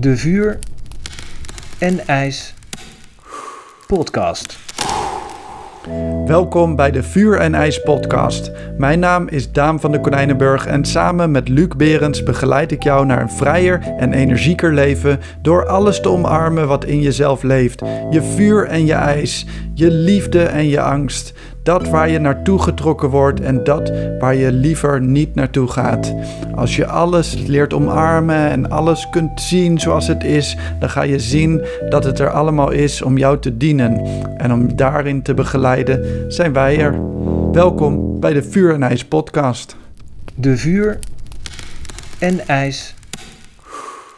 De Vuur en IJs podcast. Welkom bij de Vuur en IJs podcast. Mijn naam is Daan van de Konijnenburg en samen met Luc Berends begeleid ik jou naar een vrijer en energieker leven door alles te omarmen wat in jezelf leeft. Je vuur en je ijs, je liefde en je angst. Dat waar je naartoe getrokken wordt en dat waar je liever niet naartoe gaat. Als je alles leert omarmen en alles kunt zien zoals het is, dan ga je zien dat het er allemaal is om jou te dienen. En om daarin te begeleiden zijn wij er. Welkom bij de Vuur en IJs podcast. De Vuur en IJs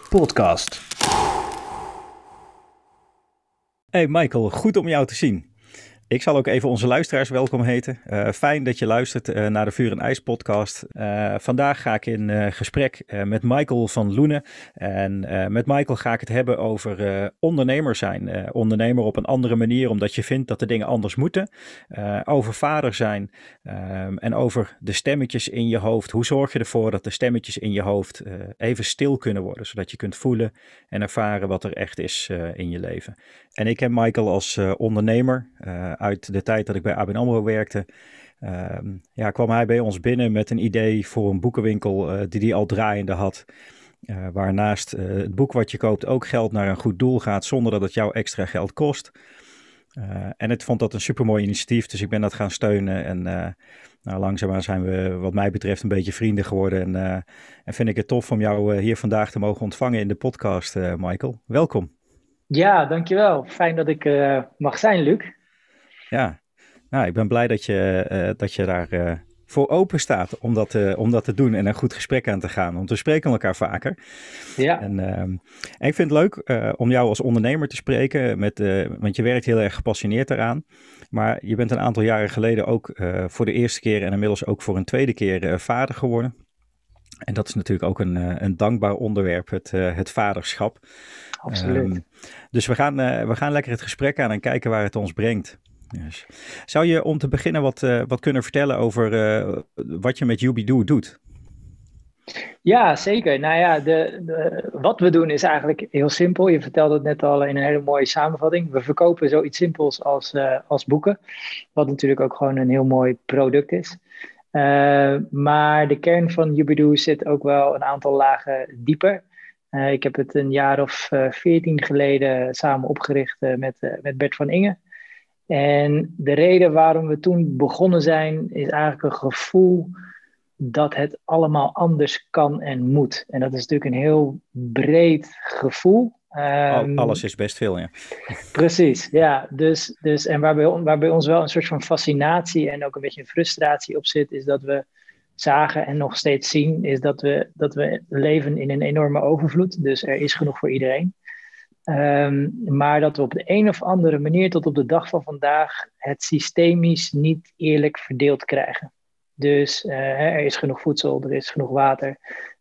podcast. Hey Michael, goed om jou te zien. Ik zal ook even onze luisteraars welkom heten. Uh, fijn dat je luistert uh, naar de Vuur en IJs podcast. Uh, vandaag ga ik in gesprek met Michael van Loenen. En met Michael ga ik het hebben over ondernemer zijn. ondernemer op een andere manier, omdat je vindt dat de dingen anders moeten. over vader zijn. En over de stemmetjes in je hoofd. Hoe zorg je ervoor dat de stemmetjes in je hoofd even stil kunnen worden. Zodat je kunt voelen en ervaren wat er echt is in je leven. En ik heb Michael als ondernemer uit de tijd dat ik bij ABN AMRO werkte, um, ja, kwam hij bij ons binnen met een idee voor een boekenwinkel uh, die hij al draaiende had. Waarnaast het boek wat je koopt ook geld naar een goed doel gaat zonder dat het jou extra geld kost. en het vond dat een supermooi initiatief, dus ik ben dat gaan steunen. En nou, langzaamaan zijn we wat mij betreft een beetje vrienden geworden. En, en vind ik het tof om jou hier vandaag te mogen ontvangen in de podcast, Michael. Welkom. Ja, dankjewel. Fijn dat ik mag zijn, Luc. Ja, nou, ik ben blij dat je, uh, dat je daar uh, voor open staat om dat, om dat te doen en een goed gesprek aan te gaan. Want we spreken elkaar vaker. Ja. En, ehm, en ik vind het leuk om jou als ondernemer te spreken, met, want je werkt heel erg gepassioneerd eraan. Maar je bent een aantal jaren geleden ook voor de eerste keer en inmiddels ook voor een tweede keer vader geworden. En dat is natuurlijk ook een, een dankbaar onderwerp, het, het vaderschap. Absoluut. Um, dus we gaan, we gaan lekker het gesprek aan en kijken waar het ons brengt. Yes. Zou je om te beginnen wat, wat kunnen vertellen over wat je met Yubido doet? Ja, zeker. Nou ja, de, de, wat we doen is eigenlijk heel simpel. Je vertelde het net al in een hele mooie samenvatting. We verkopen zoiets simpels als, uh, als boeken. Wat natuurlijk ook gewoon een heel mooi product is. Maar de kern van Yubido zit ook wel een aantal lagen dieper. ik heb het een jaar of veertien geleden samen opgericht met, met Bert van Inge. En de reden waarom we toen begonnen zijn, is eigenlijk een gevoel dat het allemaal anders kan en moet. En dat is natuurlijk een heel breed gevoel. Um, Alles is best veel, ja. Precies, ja. Dus, dus, en waar bij, waar bij ons wel een soort van fascinatie en ook een beetje frustratie op zit, is dat we zagen en nog steeds zien, is dat we, dat we leven in een enorme overvloed. Dus er is genoeg voor iedereen. Um, maar dat we op de een of andere manier tot op de dag van vandaag het systemisch niet eerlijk verdeeld krijgen. Dus uh, er is genoeg voedsel, er is genoeg water,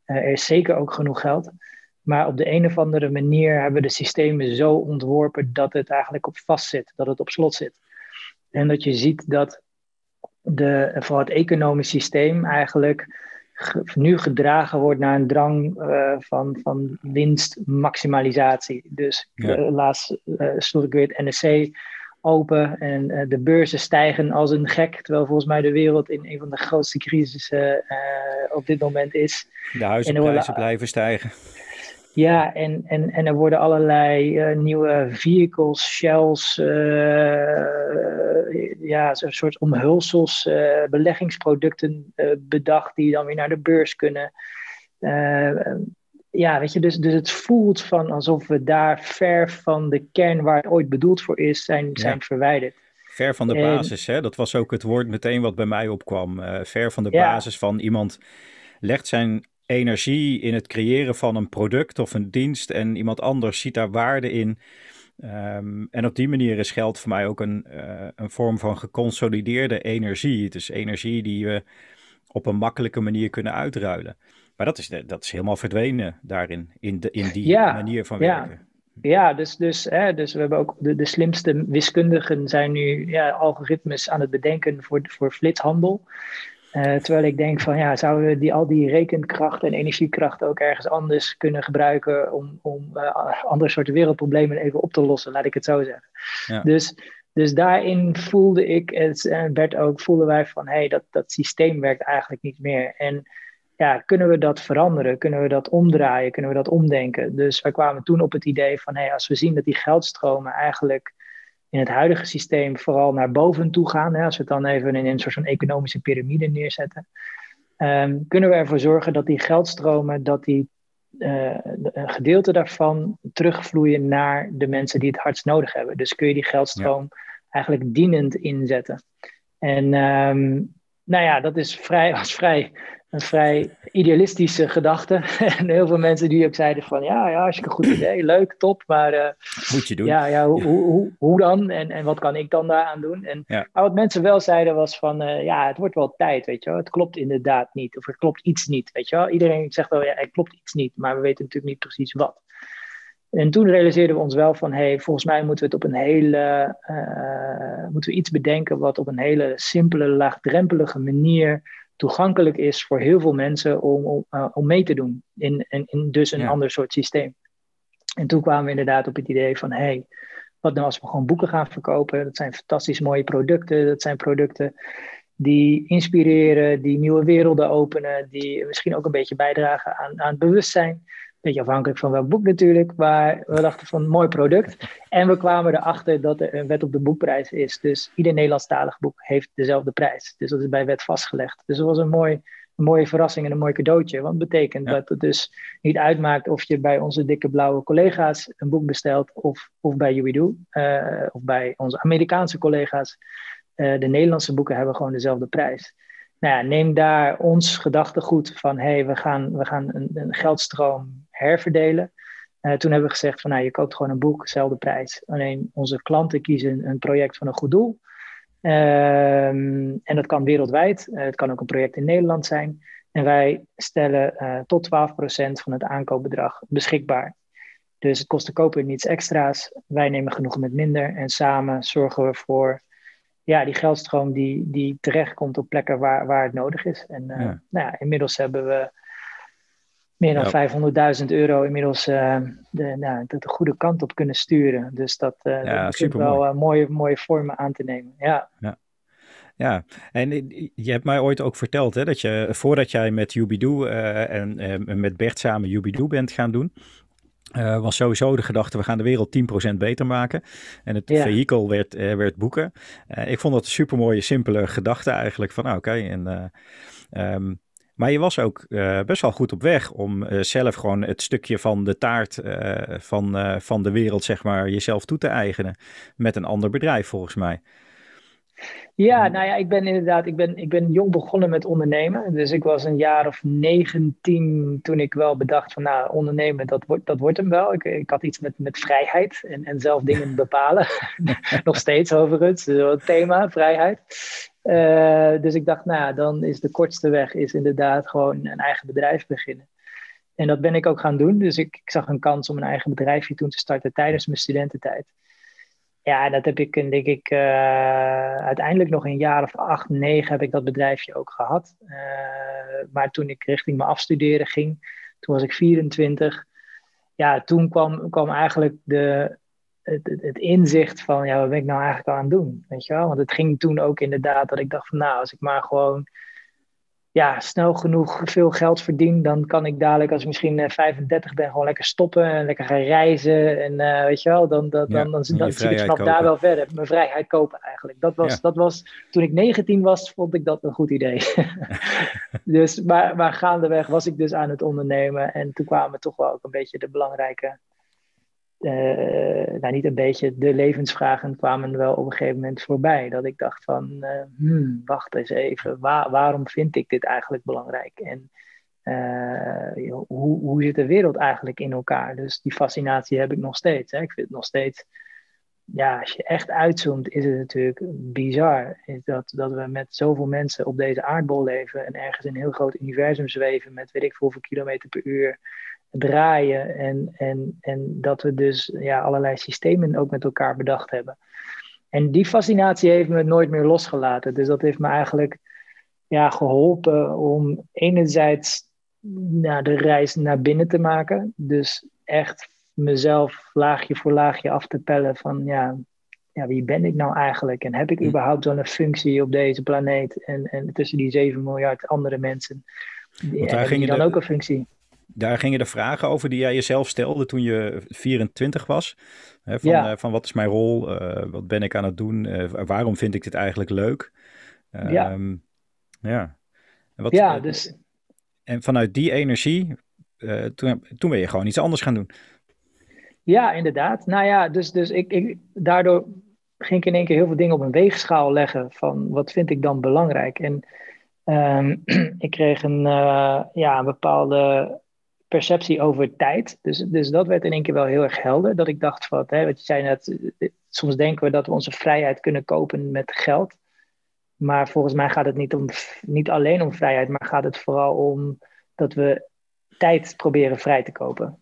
uh, er is zeker ook genoeg geld. Maar op de een of andere manier hebben we de systemen zo ontworpen dat het eigenlijk op vast zit, dat het op slot zit. En dat je ziet dat de, vooral het economisch systeem eigenlijk nu gedragen wordt naar een drang uh, van, van winstmaximalisatie. Dus ja. uh, laatst uh, stond ik weer het NSC open en de beurzen stijgen als een gek, terwijl volgens mij de wereld in een van de grootste crisissen op dit moment is. De huizenprijzen blijven stijgen. Ja, en, en, en er worden allerlei uh, nieuwe vehicles, shells, uh, ja, een soort omhulsels, uh, beleggingsproducten bedacht die dan weer naar de beurs kunnen. ja, weet je, dus, dus het voelt van alsof we daar ver van de kern waar het ooit bedoeld voor is, zijn, zijn verwijderd. Ver van de en, basis, hè? dat was ook het woord meteen wat bij mij opkwam. ver van de ja. basis van iemand legt zijn energie in het creëren van een product of een dienst en iemand anders ziet daar waarde in. Um, en op die manier is geld voor mij ook een, uh, een vorm van geconsolideerde energie. Het is energie die we op een makkelijke manier kunnen uitruilen. Maar dat is, dat is helemaal verdwenen daarin, in, de, in die ja, manier van ja. werken. Ja, dus, dus, hè, dus we hebben ook de, de slimste wiskundigen zijn nu ja, algoritmes aan het bedenken voor, voor flitshandel. Uh, terwijl ik denk van ja, zouden we die, al die rekenkracht en energiekracht ook ergens anders kunnen gebruiken om, om uh, andere soorten wereldproblemen even op te lossen, laat ik het zo zeggen. Ja. Dus, dus daarin voelde ik en Bert ook, voelden wij van hé, hey, dat, dat systeem werkt eigenlijk niet meer. En ja, kunnen we dat veranderen? Kunnen we dat omdraaien? Kunnen we dat omdenken? Dus wij kwamen toen op het idee van hé, hey, als we zien dat die geldstromen eigenlijk in het huidige systeem vooral naar boven toe gaan, hè, als we het dan even in een soort van economische piramide neerzetten, um, kunnen we ervoor zorgen dat die geldstromen, dat die uh, een gedeelte daarvan terugvloeien naar de mensen die het hardst nodig hebben. Dus kun je die geldstroom eigenlijk dienend inzetten. En um, nou ja, dat is vrij, was vrij een vrij idealistische gedachte. en heel veel mensen die ook zeiden van ja, ja, een goed idee, leuk, top, maar uh, moet je doen. Ja, ja hoe, hoe, hoe dan? En, en wat kan ik dan daaraan doen? En maar wat mensen wel zeiden was van uh, ja, het wordt wel tijd, weet je wel. Het klopt inderdaad niet, of er klopt iets niet, weet je wel. Iedereen zegt wel ja, er klopt iets niet, maar we weten natuurlijk niet precies wat. En toen realiseerden we ons wel van, hey, volgens mij moeten we het op een hele, uh, moeten we iets bedenken wat op een hele simpele, laagdrempelige manier toegankelijk is voor heel veel mensen om, om, uh, om mee te doen in, in, in dus een ander soort systeem. En toen kwamen we inderdaad op het idee van, hey, wat nou als we gewoon boeken gaan verkopen? Dat zijn fantastisch mooie producten, dat zijn producten die inspireren, die nieuwe werelden openen, die misschien ook een beetje bijdragen aan, aan het bewustzijn beetje afhankelijk van welk boek natuurlijk, maar we dachten van mooi product. En we kwamen erachter dat er een wet op de boekprijs is. Dus ieder Nederlandstalig boek heeft dezelfde prijs. Dus dat is bij wet vastgelegd. Dus dat was een, mooi, een mooie verrassing en een mooi cadeautje. Want betekent dat het dus niet uitmaakt of je bij onze dikke blauwe collega's een boek bestelt of, of bij Yubidu uh, of bij onze Amerikaanse collega's. Uh, de Nederlandse boeken hebben gewoon dezelfde prijs nou ja, neem daar ons gedachtegoed van, hé, hey, we gaan, we gaan een, een geldstroom herverdelen. Uh, toen hebben we gezegd van, nou, je koopt gewoon een boek, dezelfde prijs. Alleen onze klanten kiezen een project van een goed doel. Um, en dat kan wereldwijd. Uh, het kan ook een project in Nederland zijn. En wij stellen uh, tot 12% van het aankoopbedrag beschikbaar. Dus het kost de koper niets extra's. Wij nemen genoeg met minder. En samen zorgen we voor ja, die geldstroom die, die terechtkomt op plekken waar, waar het nodig is. En Nou ja, inmiddels hebben we meer dan 500.000 euro inmiddels uh, de, nou, de, de, goede kant op kunnen sturen. Dus dat, uh, ja, dat begint wel mooie, mooie vormen aan te nemen. Ja. ja. Ja, en je hebt mij ooit ook verteld hè, dat je voordat jij met Yubidu en met Bert samen Yubidu bent gaan doen, uh, was sowieso de gedachte, we gaan de wereld 10% beter maken. En het vehikel werd, uh, werd boeken. Uh, ik vond dat een super mooie, simpele gedachte eigenlijk. Van ah, oké, okay, en... Um, maar je was ook best wel goed op weg om zelf gewoon het stukje van de taart van, van de wereld, zeg maar, jezelf toe te eigenen. Met een ander bedrijf, volgens mij. Ja, nou ja, ik ben inderdaad, ik ben, ik ben jong begonnen met ondernemen. Dus ik was een jaar of 19 toen ik wel bedacht van, nou, ondernemen, dat wordt, dat wordt hem wel. Ik, ik had iets met, met vrijheid en, en zelf dingen bepalen. Nog steeds overigens, dus het thema, vrijheid. Uh, dus ik dacht, nou, dan is de kortste weg is inderdaad gewoon een eigen bedrijf beginnen. En dat ben ik ook gaan doen. Dus ik, ik zag een kans om een eigen bedrijfje toen te starten tijdens mijn studententijd. Ja, dat heb ik, denk ik, uh, uiteindelijk nog een jaar of acht, negen heb ik dat bedrijfje ook gehad. Uh, maar toen ik richting mijn afstuderen ging, toen was ik 24. Ja, toen kwam, kwam eigenlijk de, het, het, inzicht van, ja, wat ben ik nou eigenlijk aan het doen? Weet je wel? Want het ging toen ook inderdaad dat ik dacht van, nou, als ik maar gewoon ja, snel genoeg veel geld verdien, dan kan ik dadelijk, als ik misschien uh, eh, 35 ben, gewoon lekker stoppen en lekker gaan reizen. En uh, weet je wel, dan, dan, ja, dan, dan, dan zie ik snap daar wel verder. Mijn vrijheid kopen eigenlijk. Dat was, ja. dat was, toen ik 19 was, vond ik dat een goed idee. dus, maar, maar gaandeweg was ik dus aan het ondernemen. En toen kwamen toch wel ook een beetje de belangrijke nou niet een beetje, de levensvragen kwamen wel op een gegeven moment voorbij. Dat ik dacht van, uh, hmm, wacht eens even, waar, waarom vind ik dit eigenlijk belangrijk? En uh, hoe, hoe zit de wereld eigenlijk in elkaar? Dus die fascinatie heb ik nog steeds. Hè? Ik vind het nog steeds, ja, als je echt uitzoomt, is het natuurlijk bizar. Dat, dat we met zoveel mensen op deze aardbol leven en ergens in een heel groot universum zweven met weet ik hoeveel kilometer per uur draaien. En, en, en dat we dus ja, allerlei systemen ook met elkaar bedacht hebben. En die fascinatie heeft me nooit meer losgelaten. Dus dat heeft me eigenlijk ja, geholpen om enerzijds naar de reis naar binnen te maken. Dus echt mezelf laagje voor laagje af te pellen van ja, ja, wie ben ik nou eigenlijk? En heb ik hm. überhaupt een functie op deze planeet? En, en tussen die 7 miljard andere mensen, daar ging je dan ook een functie. Daar gingen de vragen over die jij jezelf stelde toen je 24 was. Hè, van, ja. uh, van wat is mijn rol? Uh, wat ben ik aan het doen? Uh, waarom vind ik dit eigenlijk leuk? ja. Um, ja. En, wat, ja, dus... en vanuit die energie, toen, toen ben je gewoon iets anders gaan doen. Ja, inderdaad. Nou ja, dus, dus ik, ik, daardoor ging ik in één keer heel veel dingen op een weegschaal leggen van wat vind ik dan belangrijk. En um, ik kreeg een, uh, ja, een bepaalde perceptie over tijd. Dus, dus dat werd in één keer wel heel erg helder. Dat ik dacht van, hè, wat je zei net, soms denken we dat we onze vrijheid kunnen kopen met geld. Maar volgens mij gaat het niet, om, niet alleen om vrijheid, maar gaat het vooral om dat we tijd proberen vrij te kopen.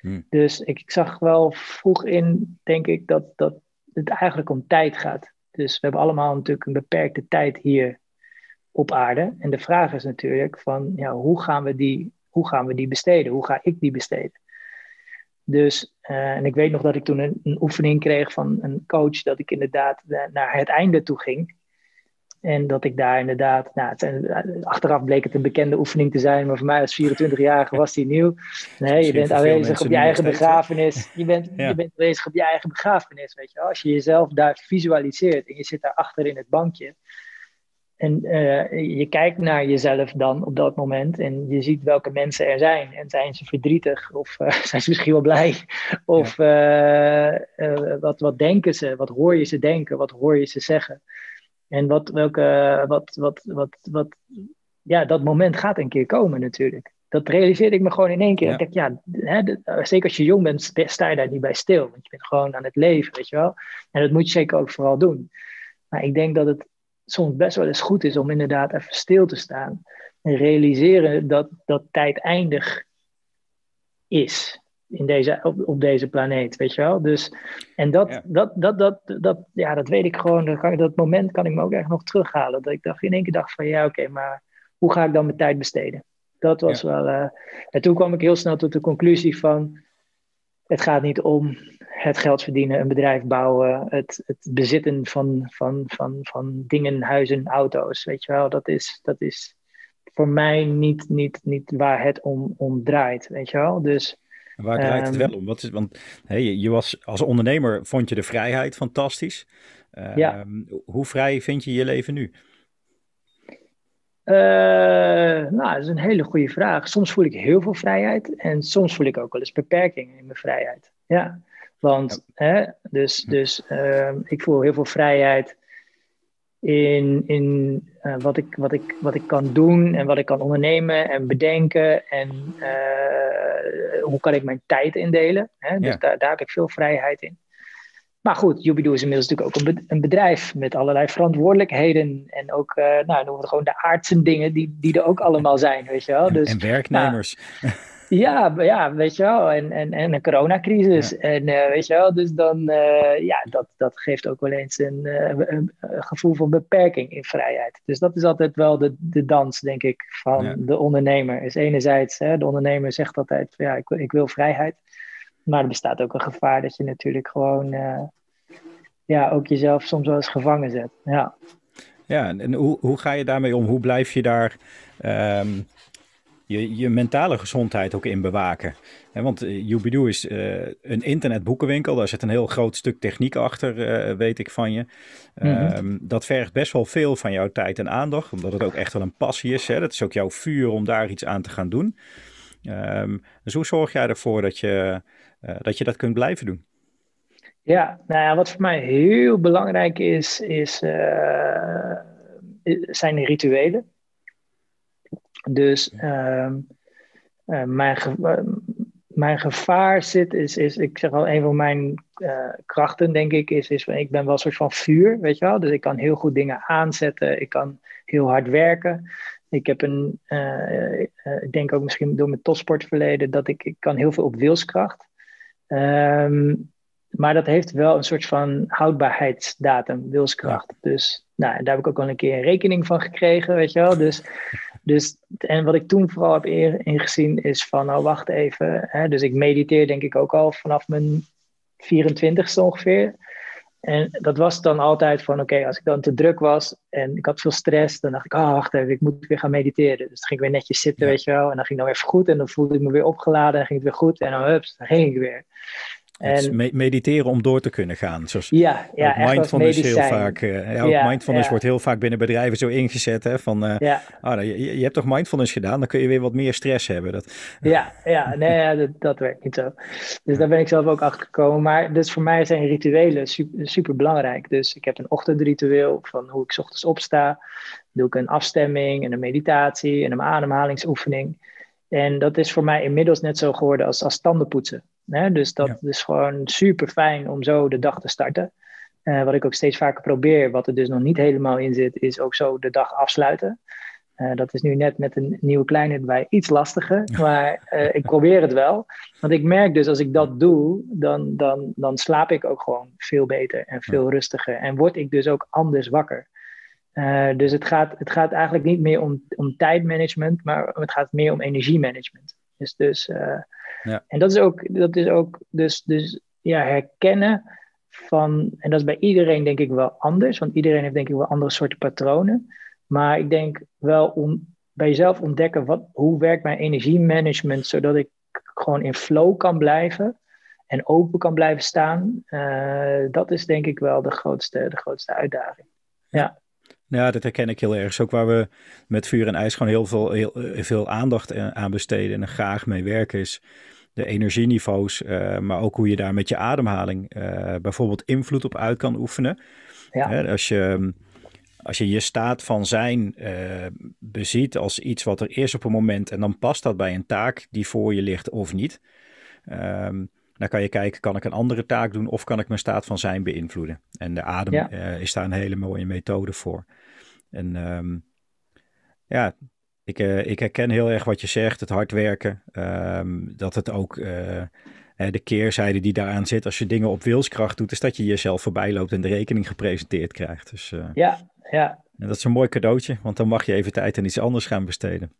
Hmm. Dus ik, ik, zag wel vroeg in, denk ik, dat, dat het eigenlijk om tijd gaat. Dus we hebben allemaal natuurlijk een beperkte tijd hier op aarde. En de vraag is natuurlijk van, ja, hoe gaan we die, hoe gaan we die besteden? Hoe ga ik die besteden? Dus, uh, en ik weet nog dat ik toen een, een, oefening kreeg van een coach, dat ik inderdaad naar het einde toe ging. En dat ik daar inderdaad, nou, het, achteraf bleek het een bekende oefening te zijn, maar voor mij als 24-jarige was die nieuw. Nee, je bent aanwezig op je eigen begrafenis. Je bent, je bent aanwezig op je eigen begrafenis, weet je wel. Als je jezelf daar visualiseert en je zit daar achter in het bankje. En uh, je kijkt naar jezelf dan op dat moment en je ziet welke mensen er zijn. En zijn ze verdrietig of uh, zijn ze misschien wel blij? Of uh, wat, wat denken ze? Wat hoor je ze denken? Wat hoor je ze zeggen? En wat, welke, wat, wat, wat, wat, ja, dat moment gaat een keer komen natuurlijk. Dat realiseerde ik me gewoon in één keer. Ik dacht, ja, hè, zeker als je jong bent, sta je daar niet bij stil. Want je bent gewoon aan het leven, weet je wel. En dat moet je zeker ook vooral doen. Maar ik denk dat het soms best wel eens goed is om inderdaad even stil te staan. En realiseren dat, dat tijd eindig is in deze, op, op deze planeet, weet je wel. Dus, en dat, dat, dat, dat, dat, ja, dat weet ik gewoon, dat, kan, dat moment kan ik me ook echt nog terughalen. Dat ik dacht, in één keer dacht van, ja oké, maar hoe ga ik dan mijn tijd besteden? Dat was wel... Uh, en toen kwam ik heel snel tot de conclusie van, het gaat niet om het geld verdienen, een bedrijf bouwen, het, het bezitten van, van, van, van dingen, huizen, auto's, weet je wel. Dat is, dat is voor mij niet, niet, niet waar het om, om draait, weet je wel. Dus waar draait het ehm, wel om? Wat is, want hey, je was als ondernemer vond je de vrijheid fantastisch. ja. Ehm, hoe vrij vind je je leven nu? Uh, nou, dat is een hele goede vraag. Soms voel ik heel veel vrijheid en soms voel ik ook wel eens beperkingen in mijn vrijheid. Ja, want Hè, dus, dus uh, ik voel heel veel vrijheid in, in uh, wat, ik, wat, ik, wat ik kan doen en wat ik kan ondernemen en bedenken. En uh, hoe kan ik mijn tijd indelen. Hè? Dus daar, daar heb ik veel vrijheid in. Maar goed, Jubido is inmiddels natuurlijk ook een bedrijf met allerlei verantwoordelijkheden. En ook, uh, nou, noemen we gewoon de aardse dingen die, die er ook allemaal zijn, weet je wel. Dus, en werknemers. Nou, ja, ja, weet je wel. En, en, en een coronacrisis. En uh, weet je wel, dus dan, uh, ja, dat, dat geeft ook wel eens een, een, gevoel van beperking in vrijheid. Dus dat is altijd wel de, de dans, denk ik, van de ondernemer. Is enerzijds, hè, de ondernemer zegt altijd, ja, ik, ik wil vrijheid. Maar er bestaat ook een gevaar dat je natuurlijk gewoon, ja, ook jezelf soms wel eens gevangen zet. Ja. Ja, en hoe, hoe ga je daarmee om? Hoe blijf je daar... Um je, je mentale gezondheid ook in bewaken. want uh, is uh, een internetboekenwinkel. Daar zit een heel groot stuk techniek achter, uh, weet ik van je. Mm dat vergt best wel veel van jouw tijd en aandacht. Omdat het ook echt wel een passie is. Hè? Dat is ook jouw vuur om daar iets aan te gaan doen. Um, dus hoe zorg jij ervoor dat je, dat je dat kunt blijven doen? Ja, nou ja, wat voor mij heel belangrijk is, is zijn de rituelen. Dus uh, uh, mijn, mijn gevaar zit, is, is, ik zeg al, een van mijn uh, krachten, denk ik, is, is, ik ben wel een soort van vuur, weet je wel. Dus ik kan heel goed dingen aanzetten, ik kan heel hard werken. Ik heb een, uh, ik denk ook misschien door mijn topsportverleden, dat ik, ik kan heel veel op wilskracht. Um, maar dat heeft wel een soort van houdbaarheidsdatum, wilskracht. Dus Nou, daar heb ik ook wel een keer een rekening van gekregen, weet je wel. Dus, dus en wat ik toen vooral heb ingezien is van, nou wacht even. Hè, dus ik mediteer denk ik ook al vanaf mijn 24ste ongeveer. En dat was dan altijd van, oké, als ik dan te druk was en ik had veel stress, dan dacht ik, oh, wacht even, ik moet weer gaan mediteren. Dus dan ging ik weer netjes zitten, weet je wel. En dan ging het dan weer goed en dan voelde ik me weer opgeladen en ging het weer goed. En dan, hups, dan ging ik weer. En, mediteren om door te kunnen gaan. Zoals ja, ja mindfulness heel vaak. Uh, ja, mindfulness wordt heel vaak binnen bedrijven zo ingezet. Hè, van, uh, oh, je, je, hebt toch mindfulness gedaan, dan kun je weer wat meer stress hebben. Dat... Ja, ja, nee, dat, dat werkt niet zo. Dus daar ben ik zelf ook achter gekomen. Maar dus voor mij zijn rituelen super, super belangrijk. Dus ik heb een ochtendritueel van hoe ik ochtends opsta. Doe ik een afstemming en een meditatie en een ademhalingsoefening. En dat is voor mij inmiddels net zo geworden als, als tandenpoetsen. Hè? Dus dat is gewoon super fijn om zo de dag te starten. Uh, wat ik ook steeds vaker probeer, wat er dus nog niet helemaal in zit, is ook zo de dag afsluiten. Uh, dat is nu net met een nieuwe kleinheid bij iets lastiger, maar uh, ik probeer het wel. Want ik merk dus als ik dat doe, dan, dan, dan slaap ik ook gewoon veel beter en veel rustiger. En word ik dus ook anders wakker. Uh, dus het gaat, het gaat eigenlijk niet meer om, om tijdmanagement, maar het gaat meer om energiemanagement. Dus, dus ja. En dat is ook, dat is ook dus, dus ja, herkennen van, en dat is bij iedereen denk ik wel anders, want iedereen heeft denk ik wel andere soorten patronen. Maar ik denk wel om bij jezelf ontdekken, wat, hoe werkt mijn energiemanagement, zodat ik gewoon in flow kan blijven en open kan blijven staan. Uh, dat is denk ik wel de grootste, de grootste uitdaging. Ja. Ja, dat herken ik heel erg. ook waar we met vuur en ijs gewoon heel veel, heel, veel aandacht aan besteden en graag mee werken is de energieniveaus, uh, maar ook hoe je daar met je ademhaling uh, bijvoorbeeld invloed op uit kan oefenen. Ja. als, je, als je je staat van zijn uh, beziet als iets wat er is op een moment en dan past dat bij een taak die voor je ligt of niet. Um, dan kan je kijken, kan ik een andere taak doen of kan ik mijn staat van zijn beïnvloeden? En de adem ja. is daar een hele mooie methode voor. En um, ja, ik, uh, ik herken heel erg wat je zegt, het hard werken. Um, dat het ook uh, de keerzijde die daaraan zit als je dingen op wilskracht doet, is dat je jezelf voorbij loopt en de rekening gepresenteerd krijgt. Dus, ja, ja. En dat is een mooi cadeautje, want dan mag je even tijd aan iets anders gaan besteden.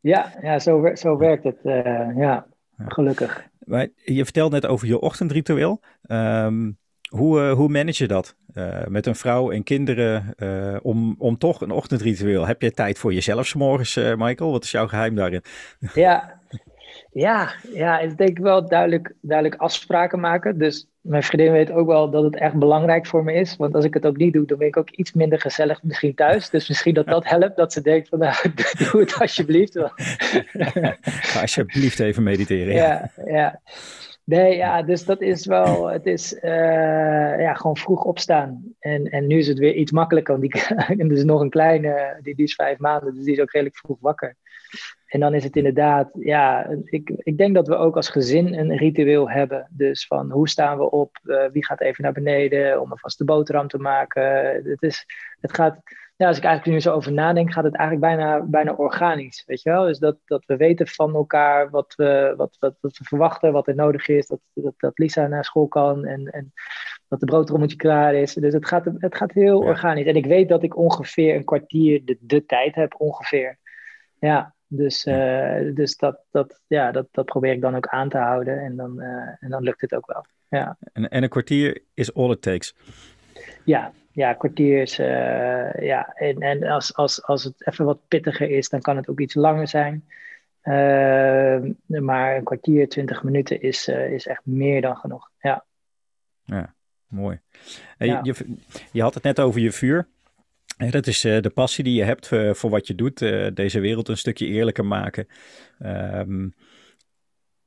Ja, ja zo, zo werkt het. ja, gelukkig. Maar je vertelt net over je ochtendritueel. Um, hoe, uh, hoe manage je dat uh, met een vrouw en kinderen uh, om, om toch een ochtendritueel? Heb je tijd voor jezelf s morgens, Michael? Wat is jouw geheim daarin? Ja, ja, ja ik denk wel duidelijk, duidelijk afspraken maken. Dus mijn vriendin weet ook wel dat het echt belangrijk voor me is. Want als ik het ook niet doe, dan ben ik ook iets minder gezellig misschien thuis. Dus misschien dat dat helpt, dat ze denkt van nou, doe het alsjeblieft. Ga alsjeblieft even mediteren. Ja, ja. ja. Nee, ja, dus dat is wel, het is uh, ja, gewoon vroeg opstaan. En, en nu is het weer iets makkelijker, want die, en dus nog een kleine, die, die is vijf maanden, dus die is ook redelijk vroeg wakker. En dan is het inderdaad, ja, ik, ik denk dat we ook als gezin een ritueel hebben. Dus van hoe staan we op, uh, wie gaat even naar beneden om een vaste boterham te maken. Het, is, het gaat, ja, als ik eigenlijk nu zo over nadenk, gaat het eigenlijk bijna, bijna organisch. Weet je wel? Dus dat, dat we weten van elkaar wat we, wat, wat, wat we verwachten, wat er nodig is. Dat, dat, dat Lisa naar school kan en, en dat de broodrommeltje klaar is. Dus het gaat, het gaat heel organisch. En ik weet dat ik ongeveer een kwartier de, de tijd heb, ongeveer. Ja, dus, uh, dus dat, dat, ja, dat, dat probeer ik dan ook aan te houden. En dan, uh, en dan lukt het ook wel. Ja. En, en een kwartier is all it takes. Ja, ja, kwartiers. Uh, ja. En, en als, als, als het even wat pittiger is, dan kan het ook iets langer zijn. Maar een kwartier, twintig minuten is, is echt meer dan genoeg. Ja, ja mooi. Ja. Je, je, had het net over je vuur. Dat is de passie die je hebt voor wat je doet. deze wereld een stukje eerlijker maken. Um,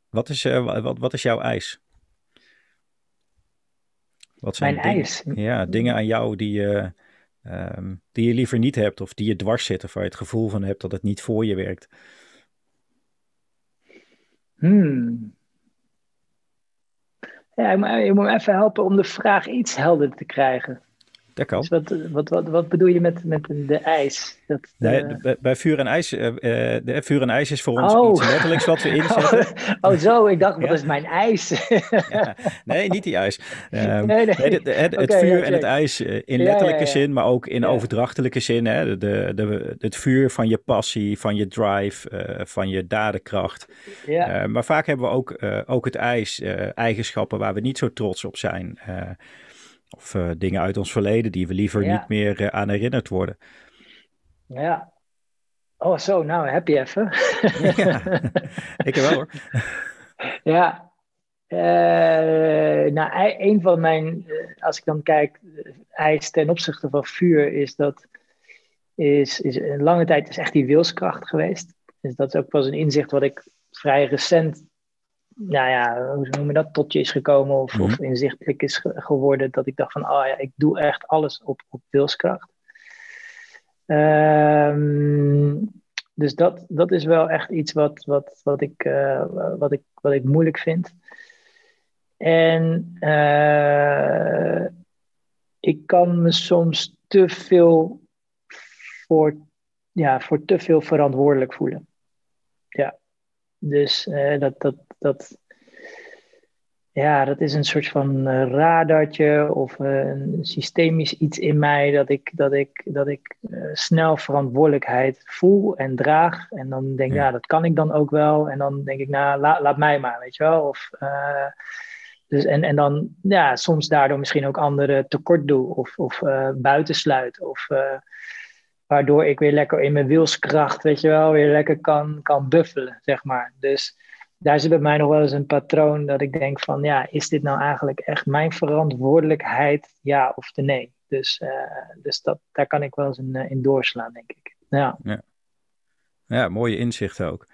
wat, is, wat, wat is jouw eis? Wat zijn Mijn dingen, ijs. Ja, dingen aan jou die je, um, die je liever niet hebt of die je dwars zitten, waar je het gevoel van hebt dat het niet voor je werkt. Hmm. Ja, moet, je moet me even helpen om de vraag iets helder te krijgen. Dat kan. Dus wat, wat, wat, wat bedoel je met, met de ijs? Dat, Nee, eh, bij, vuur en ijs, eh, eh, de, vuur en ijs is voor ons Oh. iets letterlijks wat we inzetten. oh, zo, ik dacht, wat Ja. is mijn ijs? Ja, nee, niet die ijs. Ehm, Nee, nee. nee, de- de- het, vuur ja, en het ijs in letterlijke zin, maar ook in overdrachtelijke zin. Hè? De, de, het vuur van je passie, van je drive, van je dadenkracht. ja, maar vaak hebben we ook, ook het ijs, eigenschappen waar we niet zo trots op zijn. Of eh, dingen uit ons verleden die we liever Ja. niet meer eh, aan herinnerd worden. ja. Oh, zo, nou heb je even. Ja, ik wel hoor. Ja. Eh, nou, ei- een van mijn, als ik dan kijk, ijs ten opzichte van vuur, is dat, is, is een lange tijd is echt die wilskracht geweest. Dus dat is ook pas een inzicht wat ik vrij recent, nou ja, hoe noem je dat, tot je is gekomen of, of Mhm. inzichtelijk is ge- geworden. Dat ik dacht van, oh ja, ik doe echt alles op, op wilskracht. Ehm, dus dat, dat is wel echt iets wat, wat, wat, ik, eh, wat, ik, wat ik moeilijk vind. En eh, ik kan me soms te veel voor, ja, voor te veel verantwoordelijk voelen. Ja, dus eh, dat, dat, dat, ja, dat is een soort van eh, radartje of eh, een systemisch iets in mij dat ik, dat ik, dat ik eh, snel verantwoordelijkheid voel en draag. En dan denk ik, Ja. dat kan ik dan ook wel. En dan denk ik, nou, la- laat mij maar, weet je wel. Of, dus, en, en dan ja, soms daardoor misschien ook anderen tekort doe of, of eh, buitensluit. Of waardoor ik weer lekker in mijn wilskracht, weet je wel, weer lekker kan, kan buffelen, zeg maar. Dus daar zit bij mij nog wel eens een patroon dat ik denk van, ja, is dit nou eigenlijk echt mijn verantwoordelijkheid, ja of de nee? Dus, eh, dus dat, daar kan ik wel eens in, eh, in doorslaan, denk ik. Ja, Ja, mooie inzichten ook.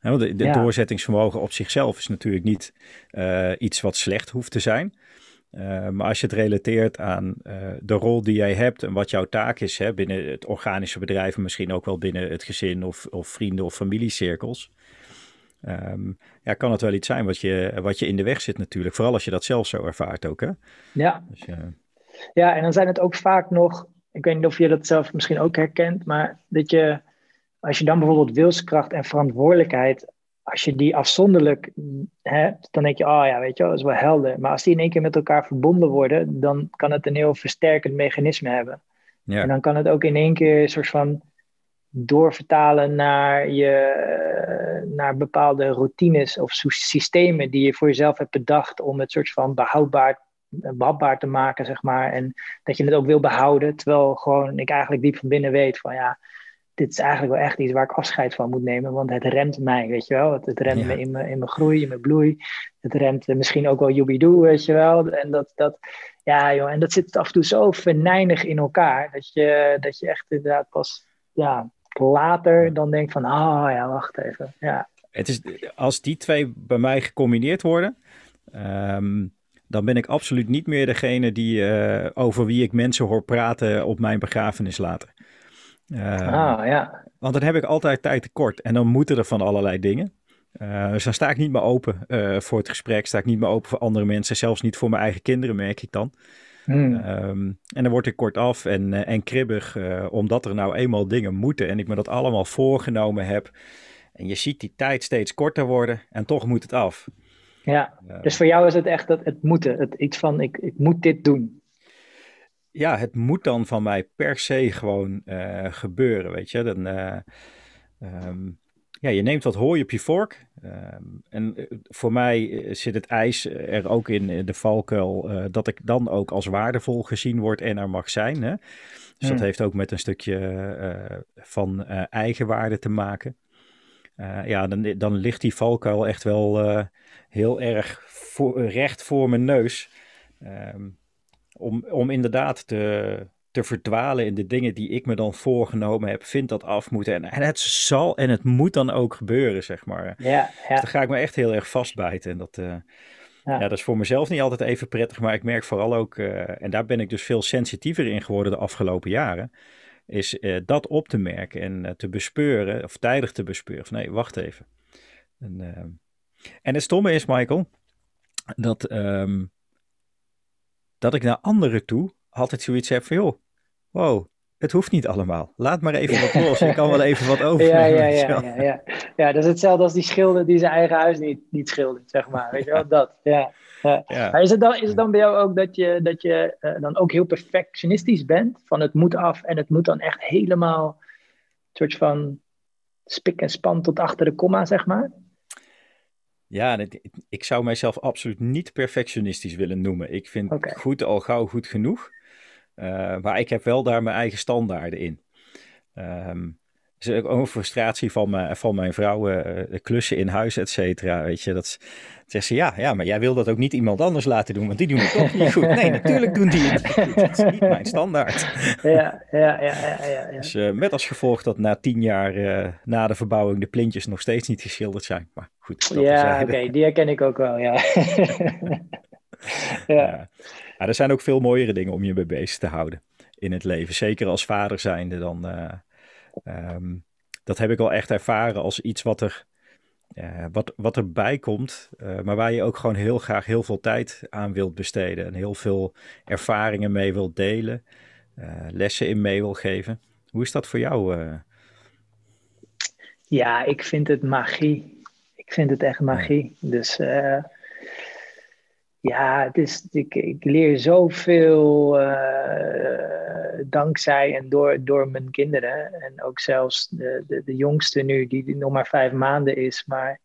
Ja, want de de Ja. doorzettingsvermogen op zichzelf is natuurlijk niet eh, iets wat slecht hoeft te zijn. Maar als je het relateert aan de rol die jij hebt en wat jouw taak is hè, binnen het organische bedrijf, en misschien ook wel binnen het gezin of, of vrienden of familiecirkels, ehm, ja, kan het wel iets zijn wat je, wat je in de weg zit natuurlijk. Vooral als je dat zelf zo ervaart ook. Hè? ja. Dus, eh, Ja, en dan zijn het ook vaak nog, ik weet niet of je dat zelf misschien ook herkent, maar dat je, als je dan bijvoorbeeld wilskracht en verantwoordelijkheid, als je die afzonderlijk hebt, dan denk je, oh ja, weet je wel, dat is wel helder. Maar als die in één keer met elkaar verbonden worden, dan kan het een heel versterkend mechanisme hebben. ja. En dan kan het ook in één keer een soort van doorvertalen naar, je, naar bepaalde routines of sy- systemen die je voor jezelf hebt bedacht om het soort van behoudbaar, behapbaar te maken, zeg maar. En dat je het ook wil behouden, terwijl gewoon ik eigenlijk diep van binnen weet van ja, dit is eigenlijk wel echt iets waar ik afscheid van moet nemen, want het remt mij, weet je wel. Het, het remt Ja. me in mijn, in mijn groei, in mijn bloei. Het remt eh, misschien ook wel joebidoe, weet je wel. En dat, dat, ja, joh, en dat zit af en toe zo venijnig in elkaar, dat je, dat je echt inderdaad pas ja, later dan denkt van, ah ja, wacht even. Ja, Het is, als die twee bij mij gecombineerd worden, ehm, dan ben ik absoluut niet meer degene die, eh, over wie ik mensen hoor praten op mijn begrafenis later. Ehm, ah ja, Want dan heb ik altijd tijd tekort en dan moeten er van allerlei dingen. Eh, dus dan sta ik niet meer open eh, voor het gesprek, sta ik niet meer open voor andere mensen, zelfs niet voor mijn eigen kinderen, merk ik dan. Hmm. Ehm, en dan word ik kortaf en, eh, en kribbig, eh, omdat er nou eenmaal dingen moeten en ik me dat allemaal voorgenomen heb. En je ziet die tijd steeds korter worden en toch moet het af. ja. Eh, Dus voor jou is het echt dat het moeten, het iets van ik, ik moet dit doen. ja, het moet dan van mij per se gewoon eh, gebeuren, weet je. Dan, eh, ehm, ja, je neemt wat hooi op je vork. Ehm, en eh, voor mij eh, zit het ijs er ook in, de valkuil eh, dat ik dan ook als waardevol gezien word en er mag zijn. Hè? Dus dat Hmm. heeft ook met een stukje eh, van eh, eigenwaarde te maken. Eh, ja, dan, dan ligt die valkuil echt wel eh, heel erg voor, recht voor mijn neus. Ehm, om, om inderdaad te, te verdwalen in de dingen die ik me dan voorgenomen heb, vind dat af moeten. En, en het zal en het moet dan ook gebeuren, zeg maar. Ja, Dus ja, daar ga ik me echt heel erg vastbijten. En dat, eh, ja. dat is voor mezelf niet altijd even prettig, maar ik merk vooral ook, eh, en daar ben ik dus veel sensitiever in geworden de afgelopen jaren, is eh, dat op te merken en te bespeuren, of tijdig te bespeuren, van nee, wacht even. En, en het stomme is, Michael, dat, ehm, dat ik naar anderen toe altijd zoiets heb van, joh, wow, het hoeft niet allemaal. Laat maar even wat los. Ik kan wel even wat over. Ja, ja, ja, ja, ja. ja, dat is hetzelfde als die schilder die zijn eigen huis niet, niet schildert, zeg maar. Weet je wel, dat. Ja. Ja. Maar is het, dan, is het dan bij jou ook dat je, dat je uh, dan ook heel perfectionistisch bent? Van het moet af en het moet dan echt helemaal een soort van spik en span tot achter de komma, zeg maar? Ja, ik zou mijzelf absoluut niet perfectionistisch willen noemen. Ik vind okay. goed al gauw goed genoeg. Uh, maar ik heb wel daar mijn eigen standaarden in. Um, is ook een frustratie van, mijn, van mijn vrouw, uh, klussen in huis, et cetera. Weet je, dat zegt ze, ja, ja, maar jij wil dat ook niet iemand anders laten doen, want die doen het toch niet goed. Nee, natuurlijk doen die het goed. Dat is niet mijn standaard. Ja, ja, ja. ja, ja, ja. Dus uh, met als gevolg dat na tien jaar uh, na de verbouwing de plintjes nog steeds niet geschilderd zijn. Maar goed. ja, oké, okay, die herken ik ook wel, ja. ja. Maar er zijn ook veel mooiere dingen om je mee bezig te houden in het leven. Zeker als vader zijnde dan... Um, dat heb ik wel echt ervaren als iets wat er uh, wat, wat erbij komt, uh, maar waar je ook gewoon heel graag heel veel tijd aan wilt besteden en heel veel ervaringen mee wilt delen, lessen in mee wil geven. Hoe is dat voor jou? Ja, ik vind het magie. Ik vind het echt magie. Dus ja, het is, ik, ik leer zoveel uh, dankzij en door, door mijn kinderen. En ook zelfs de, de, de jongste nu, die, nog maar vijf maanden is. Maar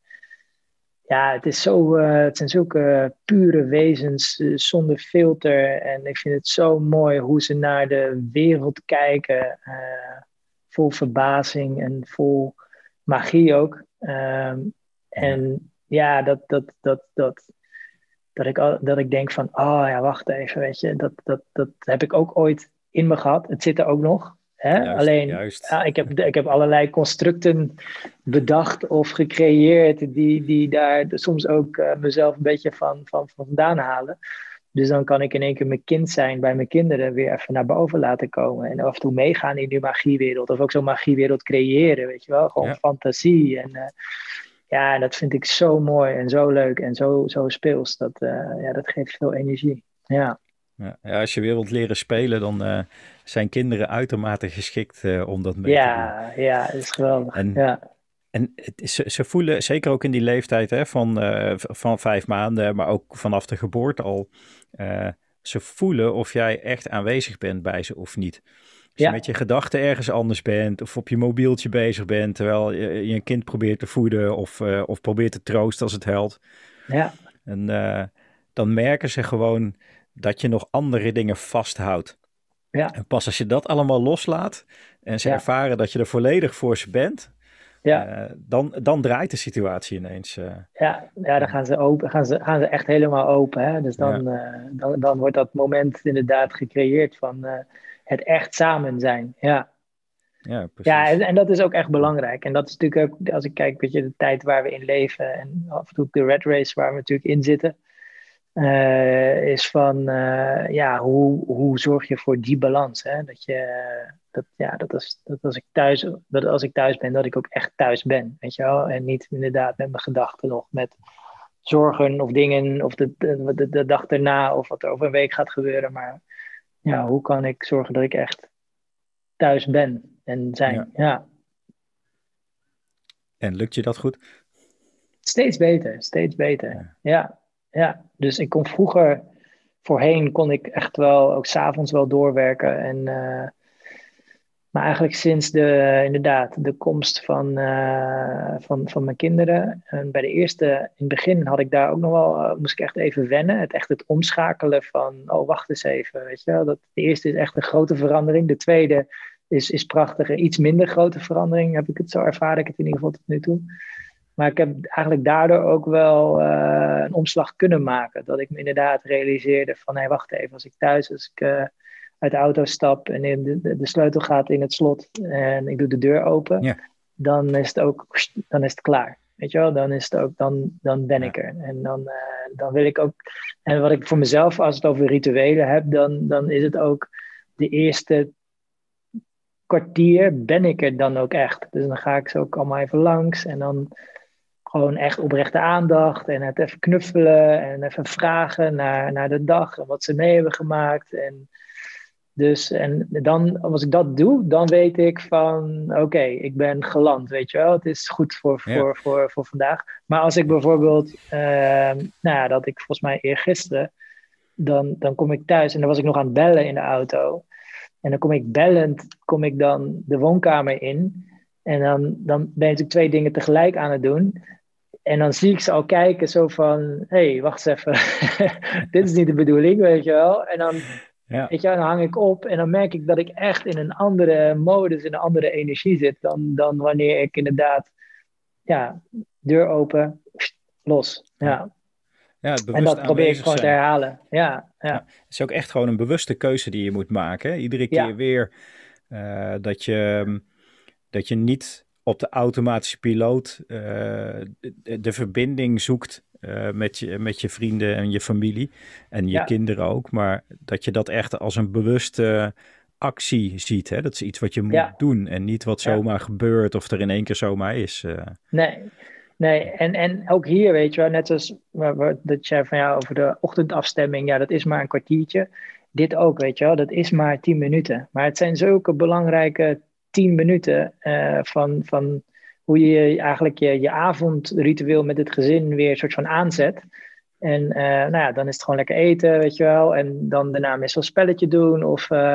ja, het, is zo, uh, het zijn zulke pure wezens uh, zonder filter. En ik vind het zo mooi hoe ze naar de wereld kijken. vol verbazing en vol magie ook. Ehm, en ja, dat, dat, dat, dat, dat ik, dat ik denk van, oh ja, wacht even, weet je, dat, dat, dat heb ik ook ooit in me gehad. Het zit er ook nog. Hè? Juist, Alleen, juist. Ja, ik, heb, ik heb allerlei constructen bedacht of gecreëerd die, die daar soms ook uh, mezelf een beetje van, van, van vandaan halen. Dus dan kan ik in één keer mijn kind zijn bij mijn kinderen weer even naar boven laten komen. En af en toe meegaan in die magiewereld. Of ook zo'n magiewereld creëren, weet je wel. Gewoon ja. fantasie. En uh, ja, dat vind ik zo mooi en zo leuk en zo, zo speels. Dat, uh, ja, dat geeft veel energie. Ja. Ja, als je weer wilt leren spelen, dan uh, zijn kinderen uitermate geschikt uh, om dat mee ja, te doen. Ja, dat is geweldig. En, ja. en het is, ze voelen, zeker ook in die leeftijd hè, van, van vijf maanden, maar ook vanaf de geboorte al, ze voelen of jij echt aanwezig bent bij ze of niet. Als je met je gedachten ergens anders bent of op je mobieltje bezig bent terwijl je, je een kind probeert te voeden of, uh, of probeert te troosten als het helpt. Ja. En uh, dan merken ze gewoon dat je nog andere dingen vasthoudt. Ja. En pas als je dat allemaal loslaat en ze ja. ervaren dat je er volledig voor ze bent, ja. Uh, dan, dan draait de situatie ineens. ja, ja, dan gaan ze, open, gaan, ze, gaan ze echt helemaal open. Hè? Dus dan, dan, dan wordt dat moment inderdaad gecreëerd van het echt samen zijn. Ja. Ja, precies. ja en, en, dat is ook echt belangrijk. En dat is natuurlijk ook, als ik kijk, weet je, de tijd waar we in leven en af en toe de red race waar we natuurlijk in zitten, uh, is van, uh, ja, hoe, hoe zorg je voor die balans? Hè? Dat je, dat, ja, dat, is, dat als ik thuis, dat als ik thuis ben, dat ik ook echt thuis ben, weet je wel? En niet inderdaad met mijn gedachten nog met zorgen of dingen of de, de, de, de dag erna of wat er over een week gaat gebeuren, maar ja, hoe kan ik zorgen dat ik echt thuis ben en zijn? Ja. ja. En lukt je dat goed? Steeds beter, steeds beter. Ja. ja, ja. Dus ik kon vroeger, voorheen kon ik echt wel, ook s'avonds wel doorwerken. En, uh, maar eigenlijk sinds de, inderdaad, de komst van, uh, van, van mijn kinderen. En bij de eerste, in het begin had ik daar ook nog wel, uh, moest ik echt even wennen. Het echt het omschakelen van, oh wacht eens even, weet je wel. Dat, de eerste is echt een grote verandering. De tweede is, is prachtig, iets minder grote verandering. Heb ik het zo ervaren, ik het in ieder geval tot nu toe. Maar ik heb eigenlijk daardoor ook wel uh, een omslag kunnen maken. Dat ik me inderdaad realiseerde van, hé wacht even, als ik thuis, als ik uit de auto stap en de, de, de, sleutel gaat in het slot en ik doe de deur open, ja. dan is het ook dan is het klaar. Weet je wel, dan is het ook, dan, dan ben ik er. En dan, uh, dan wil ik ook, en wat ik voor mezelf, als het over rituelen heb, dan, dan is het ook de eerste kwartier ben ik er dan ook echt. Dus dan ga ik zo ook allemaal even langs en dan gewoon echt oprechte aandacht en het even knuffelen en even vragen naar, naar de dag en wat ze mee hebben gemaakt. En Dus en dan, als ik dat doe, dan weet ik van oké, ik ben geland, weet je wel. Het is goed voor, voor, voor, voor, voor vandaag. Maar als ik bijvoorbeeld, uh, nou ja, dat ik volgens mij eergisteren, dan, dan kom ik thuis en dan was ik nog aan het bellen in de auto. En dan kom ik bellend, kom ik dan de woonkamer in. En dan, dan ben je natuurlijk twee dingen tegelijk aan het doen. En dan zie ik ze al kijken, zo van: hé, hey, wacht eens even. Dit is niet de bedoeling, weet je wel. En dan, ja. weet je, dan hang ik op en dan merk ik dat ik echt in een andere modus, in een andere energie zit. Dan, dan wanneer ik inderdaad, ja, deur open, los. Ja. Ja, en dat probeer ik gewoon te herhalen. Ja, ja. ja, Het is ook echt gewoon een bewuste keuze die je moet maken. Iedere keer weer uh, dat, je, dat je niet op de automatische piloot uh, de, de, verbinding zoekt uh, met, je, met je vrienden en je familie. En je ja. kinderen ook. Maar dat je dat echt als een bewuste actie ziet. Hè? Dat is iets wat je moet ja. doen. En niet wat zomaar gebeurt of er in één keer zomaar is. Nee, Nee, en, en ook hier, weet je wel, net als dat jij van jou over de ochtendafstemming, ja, dat is maar een kwartiertje. Dit ook, weet je wel, dat is maar tien minuten. Maar het zijn zulke belangrijke tien minuten uh, van, van hoe je eigenlijk je, je avondritueel met het gezin weer een soort van aanzet. En uh, nou ja, dan is het gewoon lekker eten, weet je wel. En dan daarna meestal een spelletje doen. Of, uh,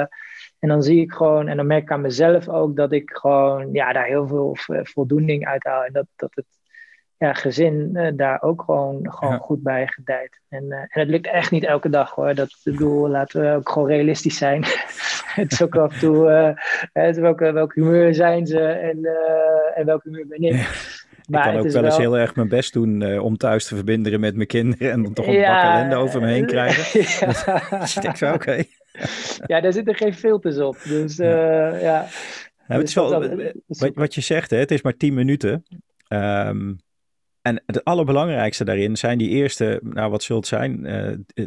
en dan zie ik gewoon, en dan merk ik aan mezelf ook dat ik gewoon ja, daar heel veel voldoening uit haal. En dat, dat het ja, gezin uh, daar ook gewoon, gewoon goed bij gedijt. En, uh, en het lukt echt niet elke dag hoor. Dat bedoel, laten we ook gewoon realistisch zijn. het is ook af en toe uh, het, welke, welke humeur zijn ze en, en welke humeur ben ik. Ja. Maar ik kan ook wel eens heel erg mijn best doen om thuis te verbinden met mijn kinderen en dan toch een ja, bak ellende over me heen krijgen. Ja. ik zo, oké. Okay. ja, daar zitten geen filters op. Dus ja. ja. het is wel, wat, wat je zegt, hè, het is maar tien minuten. Um, en het allerbelangrijkste daarin zijn die eerste, nou wat zult zijn, uh,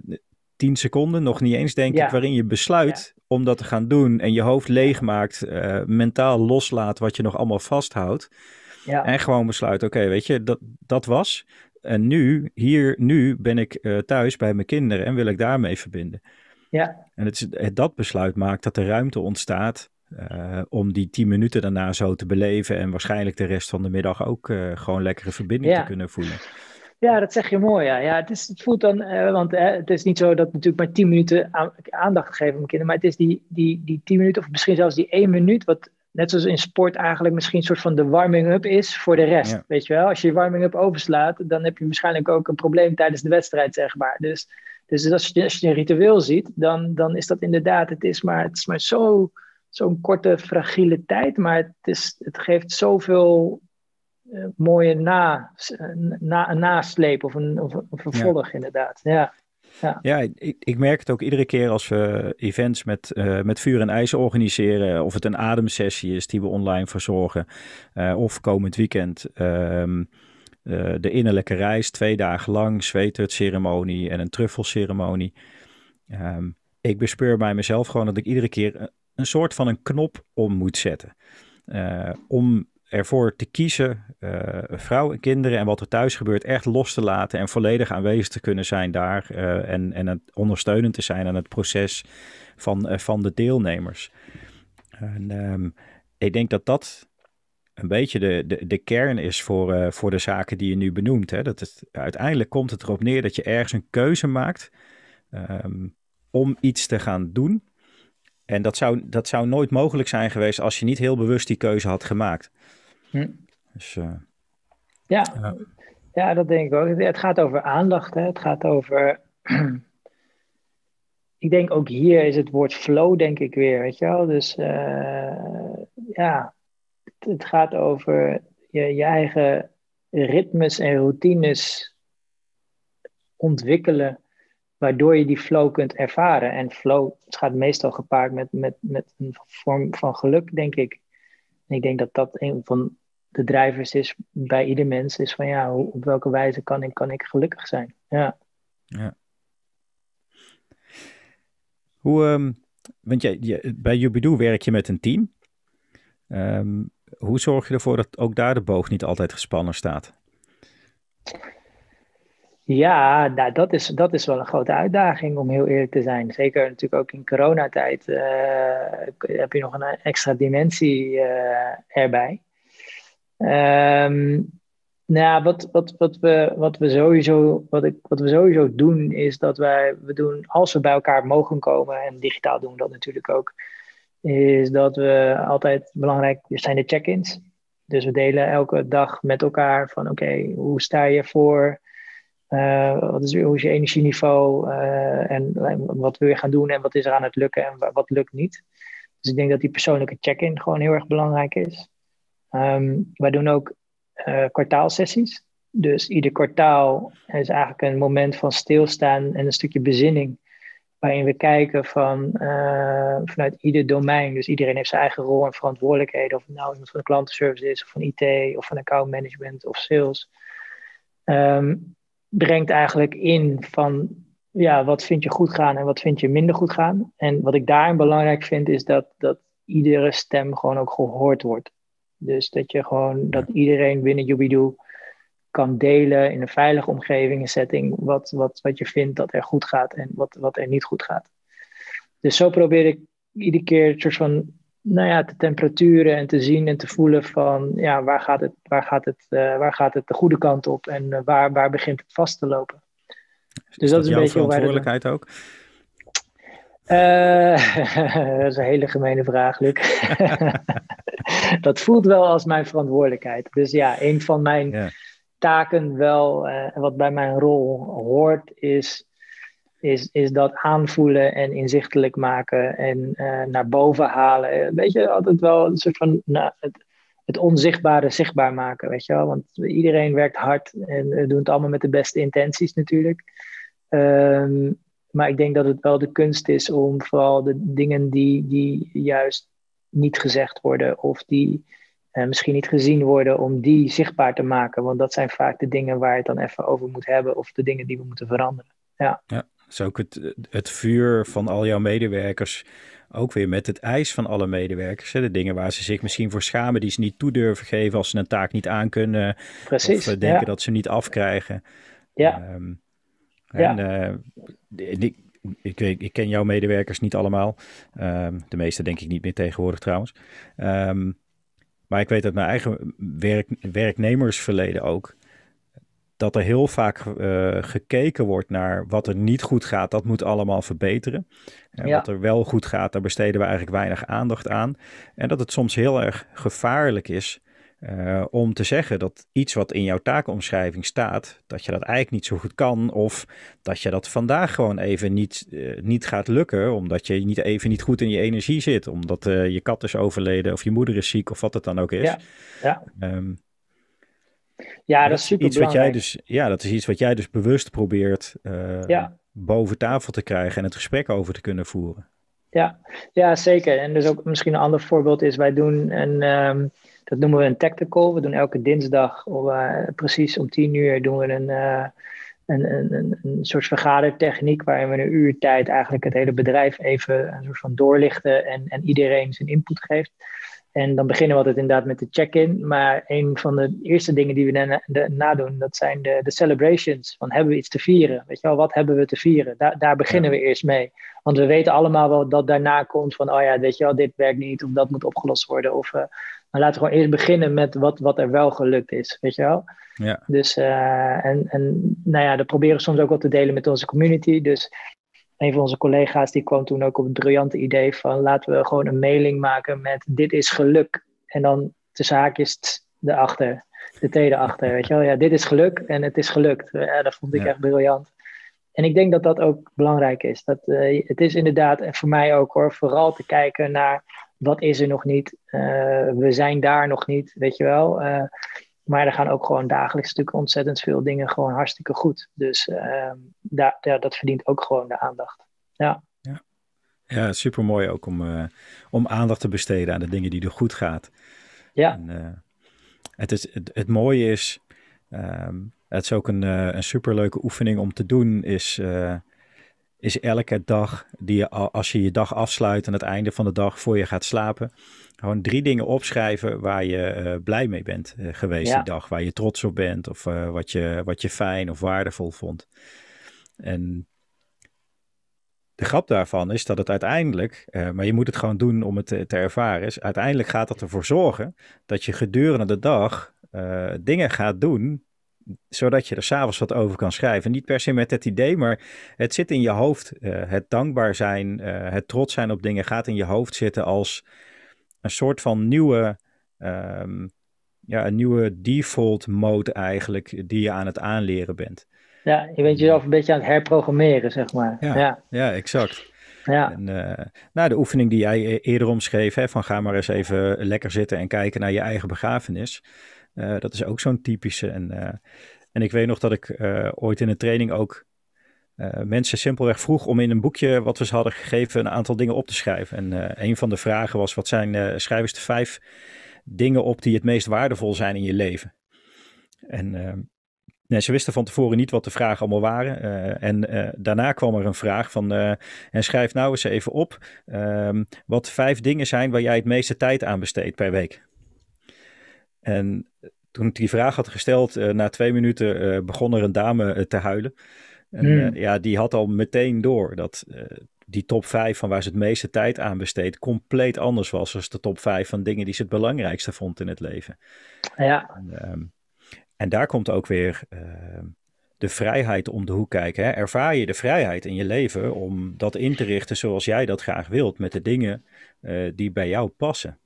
tien seconden, nog niet eens denk ja. ik, waarin je besluit ja. om dat te gaan doen en je hoofd leegmaakt, uh, mentaal loslaat wat je nog allemaal vasthoudt. Ja. En gewoon besluit, oké, weet je, dat, dat was. En nu, hier, nu ben ik uh, thuis bij mijn kinderen en wil ik daarmee verbinden. Ja. En het is, dat besluit maakt dat er ruimte ontstaat uh, om die tien minuten daarna zo te beleven en waarschijnlijk de rest van de middag ook uh, gewoon lekkere verbinding ja. te kunnen voelen. Ja, dat zeg je mooi. Ja, ja het, is, het voelt dan, uh, want het is niet zo dat natuurlijk maar tien minuten aan, aandacht geven aan mijn kinderen, maar het is die, die, die tien minuten of misschien zelfs die één minuut, wat net zoals in sport eigenlijk misschien een soort van de warming-up is voor de rest. Ja. Weet je wel, als je je warming-up overslaat, dan heb je waarschijnlijk ook een probleem tijdens de wedstrijd, zeg maar. Dus, dus als, je, als je een ritueel ziet, dan, dan is dat inderdaad, het is maar, het is maar zo zo'n korte, fragiele tijd, maar het, is, het geeft zoveel uh, mooie na, na, een nasleep of een, of een vervolg, ja. inderdaad. Ja. Ja, ja ik, ik, merk het ook iedere keer als we events met, uh, met vuur en ijs organiseren. Of het een ademsessie is die we online verzorgen. Uh, of komend weekend uh, de innerlijke reis, twee dagen lang, zweethutceremonie en een truffelceremonie. Um, ik bespeur bij mezelf gewoon dat ik iedere keer een soort van een knop om moet zetten. Uh, om ervoor te kiezen, uh, vrouw en kinderen en wat er thuis gebeurt, echt los te laten en volledig aanwezig te kunnen zijn daar. Uh, en, en het ondersteunend te zijn aan het proces van, van de deelnemers. En, um, ik denk dat dat een beetje de, de, de kern is voor, voor de zaken die je nu benoemt. Hè? Dat het, uiteindelijk komt het erop neer dat je ergens een keuze maakt um, om iets te gaan doen en dat zou, dat zou nooit mogelijk zijn geweest als je niet heel bewust die keuze had gemaakt. Hm. Dus, uh, ja. ja. Ja. dat denk ik ook. Het gaat over aandacht. Hè? Het gaat over. ik denk ook hier is het woord flow, denk ik weer. Weet je wel? Dus uh, ja, het, het, gaat over je, je eigen ritmes en routines ontwikkelen waardoor je die flow kunt ervaren. En flow gaat meestal gepaard met, met, met een vorm van geluk, denk ik. En ik denk dat dat een van de drijvers is bij ieder mens, is van ja, hoe, op welke wijze kan ik, kan ik gelukkig zijn? Ja. ja. Hoe, um, want jij, bij Jubidoe werk je met een team. Um, hoe zorg je ervoor dat ook daar de boog niet altijd gespannen staat? Ja, nou, dat, is, dat is wel een grote uitdaging om heel eerlijk te zijn. Zeker natuurlijk ook in coronatijd uh, heb je nog een extra dimensie uh, erbij. Um, nou, wat, wat, wat, we, wat, we sowieso, wat, ik, wat we sowieso doen is dat wij, we doen, als we bij elkaar mogen komen, en digitaal doen we dat natuurlijk ook, is dat we altijd belangrijk zijn de check-ins. Dus we delen elke dag met elkaar van oké, hoe sta je voor? Uh, wat is, je energieniveau? Uh, en wat wil je gaan doen en wat is er aan het lukken en wat lukt niet? Dus ik denk dat die persoonlijke check-in gewoon heel erg belangrijk is. Um, wij doen ook uh, kwartaalsessies. Dus ieder kwartaal is eigenlijk een moment van stilstaan en een stukje bezinning. Waarin we kijken van, vanuit ieder domein. Dus iedereen heeft zijn eigen rol en verantwoordelijkheden. Of het nou iemand van de klantenservice is, of van IT, of van account management of sales. Um, brengt eigenlijk in van ja, wat vind je goed gaan en wat vind je minder goed gaan. En wat ik daarin belangrijk vind, is dat, dat iedere stem gewoon ook gehoord wordt. Dus dat je gewoon, dat iedereen binnen Jubidoe kan delen in een veilige omgeving, een setting, wat, wat, wat je vindt dat er goed gaat en wat, wat er niet goed gaat. Dus zo probeer ik iedere keer een soort van, nou ja, de temperaturen en te zien en te voelen van, ja, waar gaat het, waar gaat het, uh, waar gaat het de goede kant op en uh, waar, waar begint het vast te lopen. Dus dat, dat is een beetje verantwoordelijkheid ook? Uh, dat is een hele gemene vraag, Luc. dat voelt wel als mijn verantwoordelijkheid. Dus ja, een van mijn taken wel, wat bij mijn rol hoort, is, is, is dat aanvoelen en inzichtelijk maken en uh, naar boven halen. Weet je, altijd wel een soort van nou, het, onzichtbare zichtbaar maken, weet je wel. Want iedereen werkt hard en we doen het allemaal met de beste intenties natuurlijk. Um, maar ik denk dat het wel de kunst is om vooral de dingen die, die juist niet gezegd worden of die misschien niet gezien worden, om die zichtbaar te maken. Want dat zijn vaak de dingen waar je het dan even over moet hebben of de dingen die we moeten veranderen. Ja, ja is ook het, het vuur van al jouw medewerkers. Ook weer met het ijs van alle medewerkers. Hè? De dingen waar ze zich misschien voor schamen, die ze niet toe durven geven als ze een taak niet aankunnen. Precies. Of denken ja. dat ze niet afkrijgen. Ja. Um, en ja. uh, ik, ik, ken jouw medewerkers niet allemaal. Um, de meeste denk ik niet meer tegenwoordig trouwens. Um, maar ik weet uit mijn eigen werk, werknemersverleden ook. Dat er heel vaak uh, gekeken wordt naar wat er niet goed gaat. Dat moet allemaal verbeteren. En ja. wat er wel goed gaat, daar besteden we eigenlijk weinig aandacht aan. En dat het soms heel erg gevaarlijk is uh, om te zeggen dat iets wat in jouw taakomschrijving staat, dat je dat eigenlijk niet zo goed kan. Of dat je dat vandaag gewoon even niet, uh, niet gaat lukken, omdat je niet even niet goed in je energie zit. Omdat uh, je kat is overleden of je moeder is ziek of wat het dan ook is. Ja, ja. Um, ja dat is super iets wat jij dus, Ja, dat is iets wat jij dus bewust probeert ja. boven tafel te krijgen en het gesprek over te kunnen voeren. Ja, ja zeker. En dus ook misschien een ander voorbeeld is, wij doen een... Um, dat noemen we een tactical. We doen elke dinsdag uh, precies om tien uur doen we een, uh, een, een, een, soort vergadertechniek waarin we een uur tijd eigenlijk het hele bedrijf even een soort van doorlichten en, en iedereen zijn input geeft. En dan beginnen we altijd inderdaad met de check-in. Maar een van de eerste dingen die we daarna nadoen, dat zijn de, de celebrations. Van hebben we iets te vieren? Weet je wel, wat hebben we te vieren? Daar, daar beginnen we eerst mee. Want we weten allemaal wel dat daarna komt van, oh ja, weet je wel, dit werkt niet of dat moet opgelost worden. Of uh, maar laten we gewoon eerst beginnen met wat, wat er wel gelukt is, weet je wel? Ja. Dus, uh, en, en nou ja, dat proberen we soms ook wel te delen met onze community. Dus een van onze collega's die kwam toen ook op het briljante idee van laten we gewoon een mailing maken met dit is geluk. En dan tussen haakjes erachter, de T erachter, weet je wel? Ja, dit is geluk en het is gelukt. Ja, dat vond ik ja. echt briljant. En ik denk dat dat ook belangrijk is. Dat, uh, het is inderdaad, en voor mij ook hoor, vooral te kijken naar wat is er nog niet? Uh, we zijn daar nog niet, weet je wel. Uh, maar er gaan ook gewoon dagelijks natuurlijk ontzettend veel dingen gewoon hartstikke goed. Dus uh, daar, ja, dat verdient ook gewoon de aandacht. Ja, ja. ja super mooi ook om, om aandacht te besteden aan de dingen die er goed gaat. Ja. En, het, is, het, het mooie is, um, het is ook een, een superleuke oefening om te doen, is is elke dag die je, als je je dag afsluit aan het einde van de dag voor je gaat slapen, gewoon drie dingen opschrijven waar je eh, blij mee bent uh, geweest die dag, waar je trots op bent of uh, wat, je, wat je fijn of waardevol vond. En de grap daarvan is dat het uiteindelijk, maar je moet het gewoon doen om het te, te ervaren, is uiteindelijk gaat dat ervoor zorgen dat je gedurende de dag dingen gaat doen zodat je er s'avonds wat over kan schrijven. Niet per se met het idee, maar het zit in je hoofd. Uh, het dankbaar zijn, uh, het trots zijn op dingen gaat in je hoofd zitten als een soort van nieuwe, um, ja, een nieuwe default mode eigenlijk, die je aan het aanleren bent. Ja, je bent jezelf een beetje aan het herprogrammeren, zeg maar. Ja, ja. ja exact. Ja. En, uh, nou, de oefening die jij e-, eerder omschreef, hè, van ga maar eens even lekker zitten en kijken naar je eigen begrafenis. Uh, dat is ook zo'n typische. En, uh, en ik weet nog dat ik uh, ooit in een training ook mensen simpelweg vroeg om in een boekje wat we ze hadden gegeven een aantal dingen op te schrijven. En een van de vragen was: wat zijn schrijvers de vijf dingen op die het meest waardevol zijn in je leven? En ehm, Nee, ze wisten van tevoren niet wat de vragen allemaal waren. En daarna kwam er een vraag van, en schrijf nou eens even op um, wat vijf dingen zijn waar jij het meeste tijd aan besteedt per week. En toen ik die vraag had gesteld, uh, na twee minuten uh, begon er een dame uh, te huilen. En mm. ja, die had al meteen door dat die top 5 van waar ze het meeste tijd aan besteedt, compleet anders was dan de top 5 van dingen die ze het belangrijkste vond in het leven. Ja. En, um, en daar komt ook weer ehm, de vrijheid om de hoek kijken. Hè? Ervaar je de vrijheid in je leven om dat in te richten zoals jij dat graag wilt, met de dingen die bij jou passen.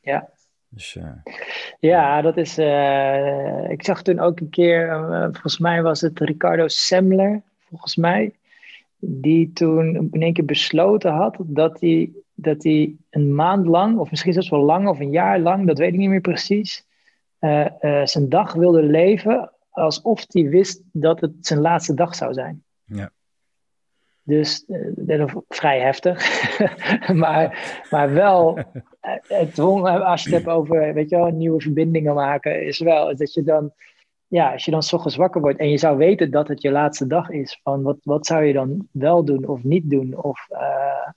Ja. Dus, uh, ja, dat is. Uh, ik zag toen ook een keer, uh, volgens mij was het Ricardo Semler, volgens mij, die toen in één keer besloten had dat hij, dat hij een maand lang, of misschien zelfs wel lang, of een jaar lang, dat weet ik niet meer precies, zijn dag wilde leven alsof hij wist dat het zijn laatste dag zou zijn. Ja. Dus uh, vrij heftig. maar, maar wel, het, als je het hebt over weet je wel, nieuwe verbindingen maken, is wel dat je dan, ja, als je dan s ochtends wakker wordt en je zou weten dat het je laatste dag is, van wat, wat zou je dan wel doen of niet doen? Of, uh,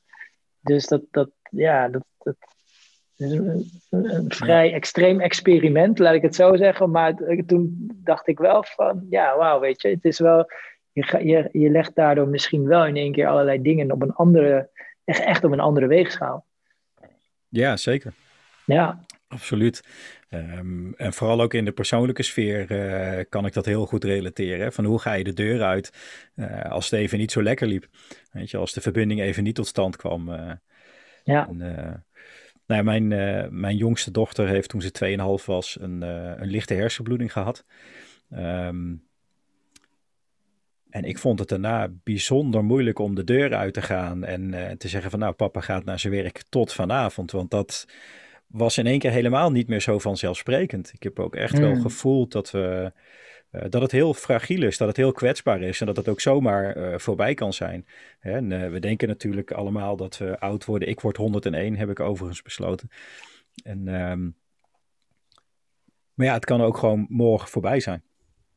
dus dat, dat, ja, dat, dat is een, een vrij extreem experiment, laat ik het zo zeggen. Maar toen dacht ik wel van, ja, wauw, weet je, het is wel je, je, je legt daardoor misschien wel in één keer allerlei dingen op een andere, echt, echt op een andere weegschaal. Ja, zeker. Ja. Absoluut. Um, en vooral ook in de persoonlijke sfeer uh, kan ik dat heel goed relateren. Van hoe ga je de deur uit uh, als het even niet zo lekker liep? Weet je, als de verbinding even niet tot stand kwam. Uh, ja. En, nou ja, mijn, mijn jongste dochter heeft toen ze 2,5 was een, een lichte hersenbloeding gehad. Um, en ik vond het daarna bijzonder moeilijk om de deur uit te gaan en uh, te zeggen van nou papa gaat naar zijn werk tot vanavond. Want dat was in één keer helemaal niet meer zo vanzelfsprekend. Ik heb ook echt mm. wel gevoeld dat, we, uh, dat het heel fragiel is, dat het heel kwetsbaar is en dat het ook zomaar uh, voorbij kan zijn. En, we denken natuurlijk allemaal dat we oud worden. Ik word 101, heb ik overigens besloten. En, um, maar ja, het kan ook gewoon morgen voorbij zijn.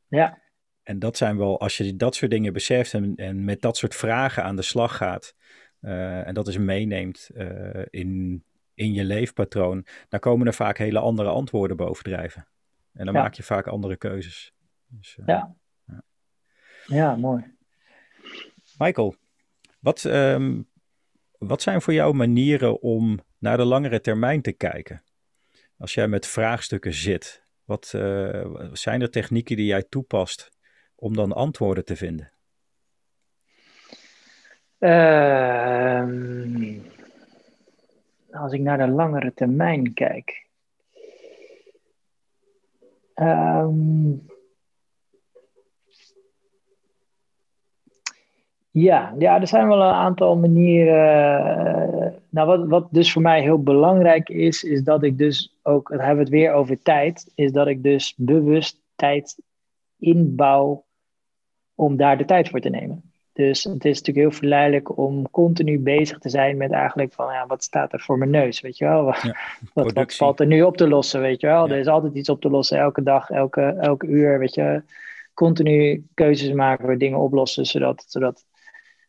Ja. En dat zijn wel, als je dat soort dingen beseft en, en met dat soort vragen aan de slag gaat, uh, en dat is meeneemt uh, in, in je leefpatroon, dan komen er vaak hele andere antwoorden bovendrijven. En dan ja. maak je vaak andere keuzes. Dus, uh, ja. ja. Ja, mooi. Michael, wat, um, wat zijn voor jou manieren om naar de langere termijn te kijken? Als jij met vraagstukken zit, wat zijn er technieken die jij toepast om dan antwoorden te vinden? Uh, als ik naar de langere termijn kijk. Um, ja, ja, er zijn wel een aantal manieren. Nou, wat, wat dus voor mij heel belangrijk is, is dat ik dus ook, dan hebben we het weer over tijd, is dat ik dus bewust tijd inbouw om daar de tijd voor te nemen. Dus het is natuurlijk heel verleidelijk om continu bezig te zijn met eigenlijk van, ja, wat staat er voor mijn neus, weet je wel? Ja, wat, wat, valt er nu op te lossen, weet je wel? Ja. Er is altijd iets op te lossen, elke dag, elke, elke uur, weet je. Continu keuzes maken, dingen oplossen, zodat, zodat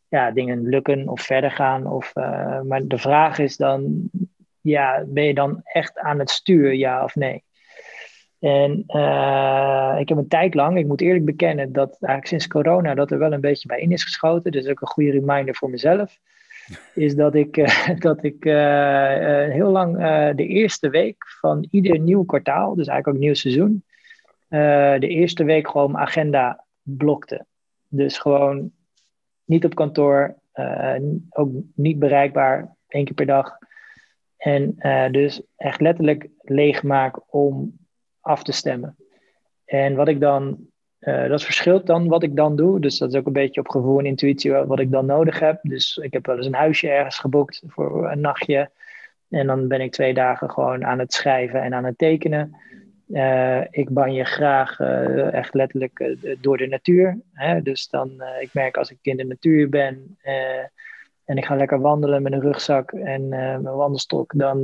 ja, dingen lukken of verder gaan. Of, eh, maar de vraag is dan, ja, ben je dan echt aan het stuur, ja of nee? En uh, ik heb een tijd lang, ik moet eerlijk bekennen, dat eigenlijk sinds corona dat er wel een beetje bij in is geschoten. Dus ook een goede reminder voor mezelf. Is dat ik, uh, dat ik uh, heel lang de eerste week van ieder nieuw kwartaal, dus eigenlijk ook nieuw seizoen, de eerste week gewoon mijn agenda blokte. Dus gewoon niet op kantoor, ook niet bereikbaar, één keer per dag. En dus echt letterlijk leegmaak om af te stemmen. En wat ik dan, uh, dat verschilt dan wat ik dan doe. Dus dat is ook een beetje op gevoel en intuïtie wat ik dan nodig heb. Dus ik heb wel eens een huisje ergens geboekt voor een nachtje. En dan ben ik twee dagen gewoon aan het schrijven en aan het tekenen. Uh, ik je graag uh, echt letterlijk door de natuur. Hè? Dus dan, ik merk als ik in de natuur ben en ik ga lekker wandelen met een rugzak en mijn wandelstok, dan,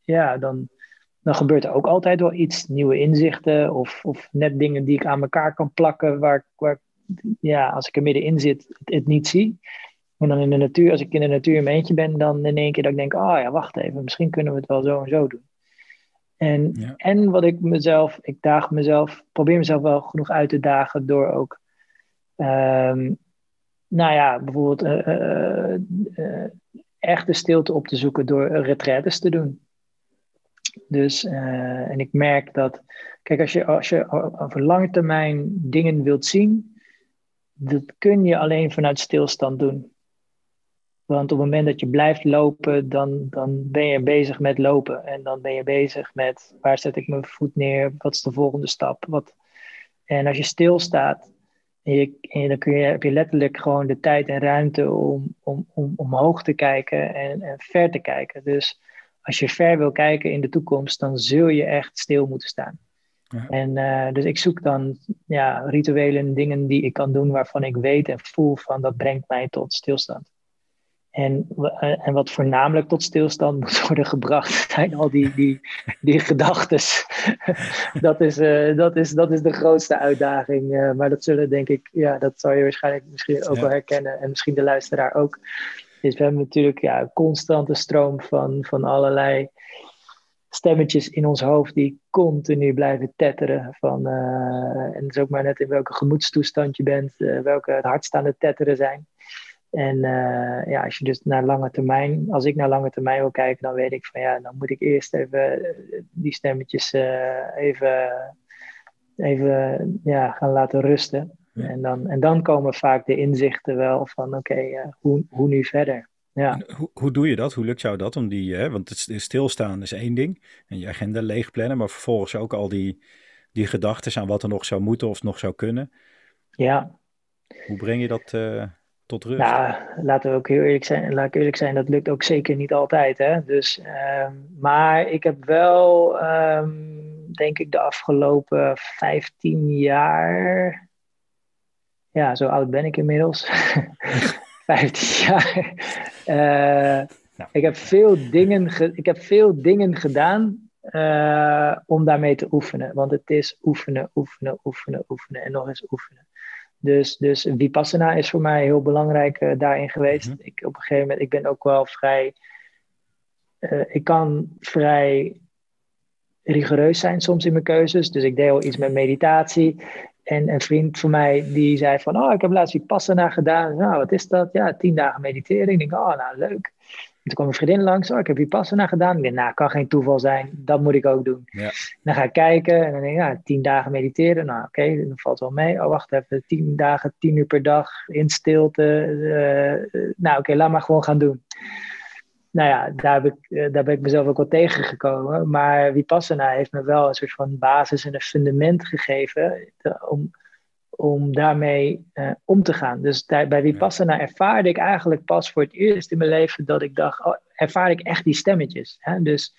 ja, dan, dan gebeurt er ook altijd wel iets, nieuwe inzichten of, of net dingen die ik aan elkaar kan plakken, waar, waar ja, als ik er middenin zit, het, het niet zie. En dan in de natuur, als ik in de natuur in mijn eentje ben, dan in één keer dat ik denk, oh ja, wacht even, misschien kunnen we het wel zo en zo doen. En, en wat ik mezelf, ik daag mezelf, probeer mezelf wel genoeg uit te dagen door ook, um, nou ja, bijvoorbeeld uh, uh, uh, echte stilte op te zoeken door retraites te doen. Dus, uh, en ik merk dat, kijk, als je, als je over lange termijn dingen wilt zien, dat kun je alleen vanuit stilstand doen. Want op het moment dat je blijft lopen, dan, dan ben je bezig met lopen. En dan ben je bezig met waar zet ik mijn voet neer, wat is de volgende stap. Wat... En als je stilstaat, en je, en dan kun je, heb je letterlijk gewoon de tijd en ruimte om, om, om omhoog te kijken en, en ver te kijken. Dus als je ver wil kijken in de toekomst, dan zul je echt stil moeten staan. Ja. En uh, dus ik zoek dan ja, rituelen, dingen die ik kan doen waarvan ik weet en voel van dat brengt mij tot stilstand. En, uh, en wat voornamelijk tot stilstand moet worden gebracht, zijn al die, die, die gedachten. dat, is, uh, dat, is, dat is de grootste uitdaging. maar dat zullen denk ik, ja, dat zal je waarschijnlijk misschien ook ja. wel herkennen. En misschien de luisteraar ook. Dus we hebben natuurlijk ja, een constante stroom van, van allerlei stemmetjes in ons hoofd die continu blijven tetteren. Van, uh, en het is ook maar net in welke gemoedstoestand je bent, uh, welke het hardst aan het tetteren zijn. En uh, ja, als je dus naar lange termijn, als ik naar lange termijn wil kijken, dan weet ik van ja, dan moet ik eerst even die stemmetjes even, even ja, gaan laten rusten. En, dan, en dan komen vaak de inzichten wel van oké, okay, uh, hoe, hoe nu verder? Ja. Hoe, hoe doe je dat? Hoe lukt jou dat? Om die, hè, want het stilstaan is één ding. En je agenda leegplannen, maar vervolgens ook al die, die gedachten aan wat er nog zou moeten of nog zou kunnen. Ja. Hoe breng je dat uh, tot rust? Nou, laten we ook heel eerlijk zijn. Laat ik eerlijk zijn, dat lukt ook zeker niet altijd. Hè? Dus, um, maar ik heb wel, um, denk ik, de afgelopen 15 jaar ja, zo oud ben ik inmiddels. 15 jaar. Uh, nou. ik, heb veel dingen ik heb veel dingen gedaan uh, om daarmee te oefenen. Want het is oefenen, oefenen, oefenen, oefenen en nog eens oefenen. Dus, dus Vipassana is voor mij heel belangrijk uh, daarin geweest. -hmm. ik, op een gegeven moment, ik ben ook wel vrij... ik kan vrij rigoureus zijn soms in mijn keuzes. Dus ik deel iets met meditatie. En een vriend van mij die zei van, oh, ik heb laatst Vipassana gedaan. Nou, wat is dat? Ja, tien dagen mediteren. Ik denk, oh, nou, leuk. En toen kwam een vriendin langs, oh, ik heb Vipassana gedaan. Ik denk, nou, kan geen toeval zijn. Dat moet ik ook doen. Ja. Dan ga ik kijken en dan denk ik, ja, tien dagen mediteren. Nou, oké, okay, dan valt wel mee. Oh, wacht even, tien dagen, tien uur per dag in stilte. Uh, nou, oké, okay, laat maar gewoon gaan doen nou ja, daar, heb ik, eh, daar ben ik mezelf ook wel tegengekomen. Maar Vipassana heeft me wel een soort van basis en een fundament gegeven om, om daarmee uh, om te gaan. Dus daar, bij Vipassana ervaarde ik eigenlijk pas voor het eerst in mijn leven dat ik dacht, oh, ervaar ik echt die stemmetjes. Hè? Dus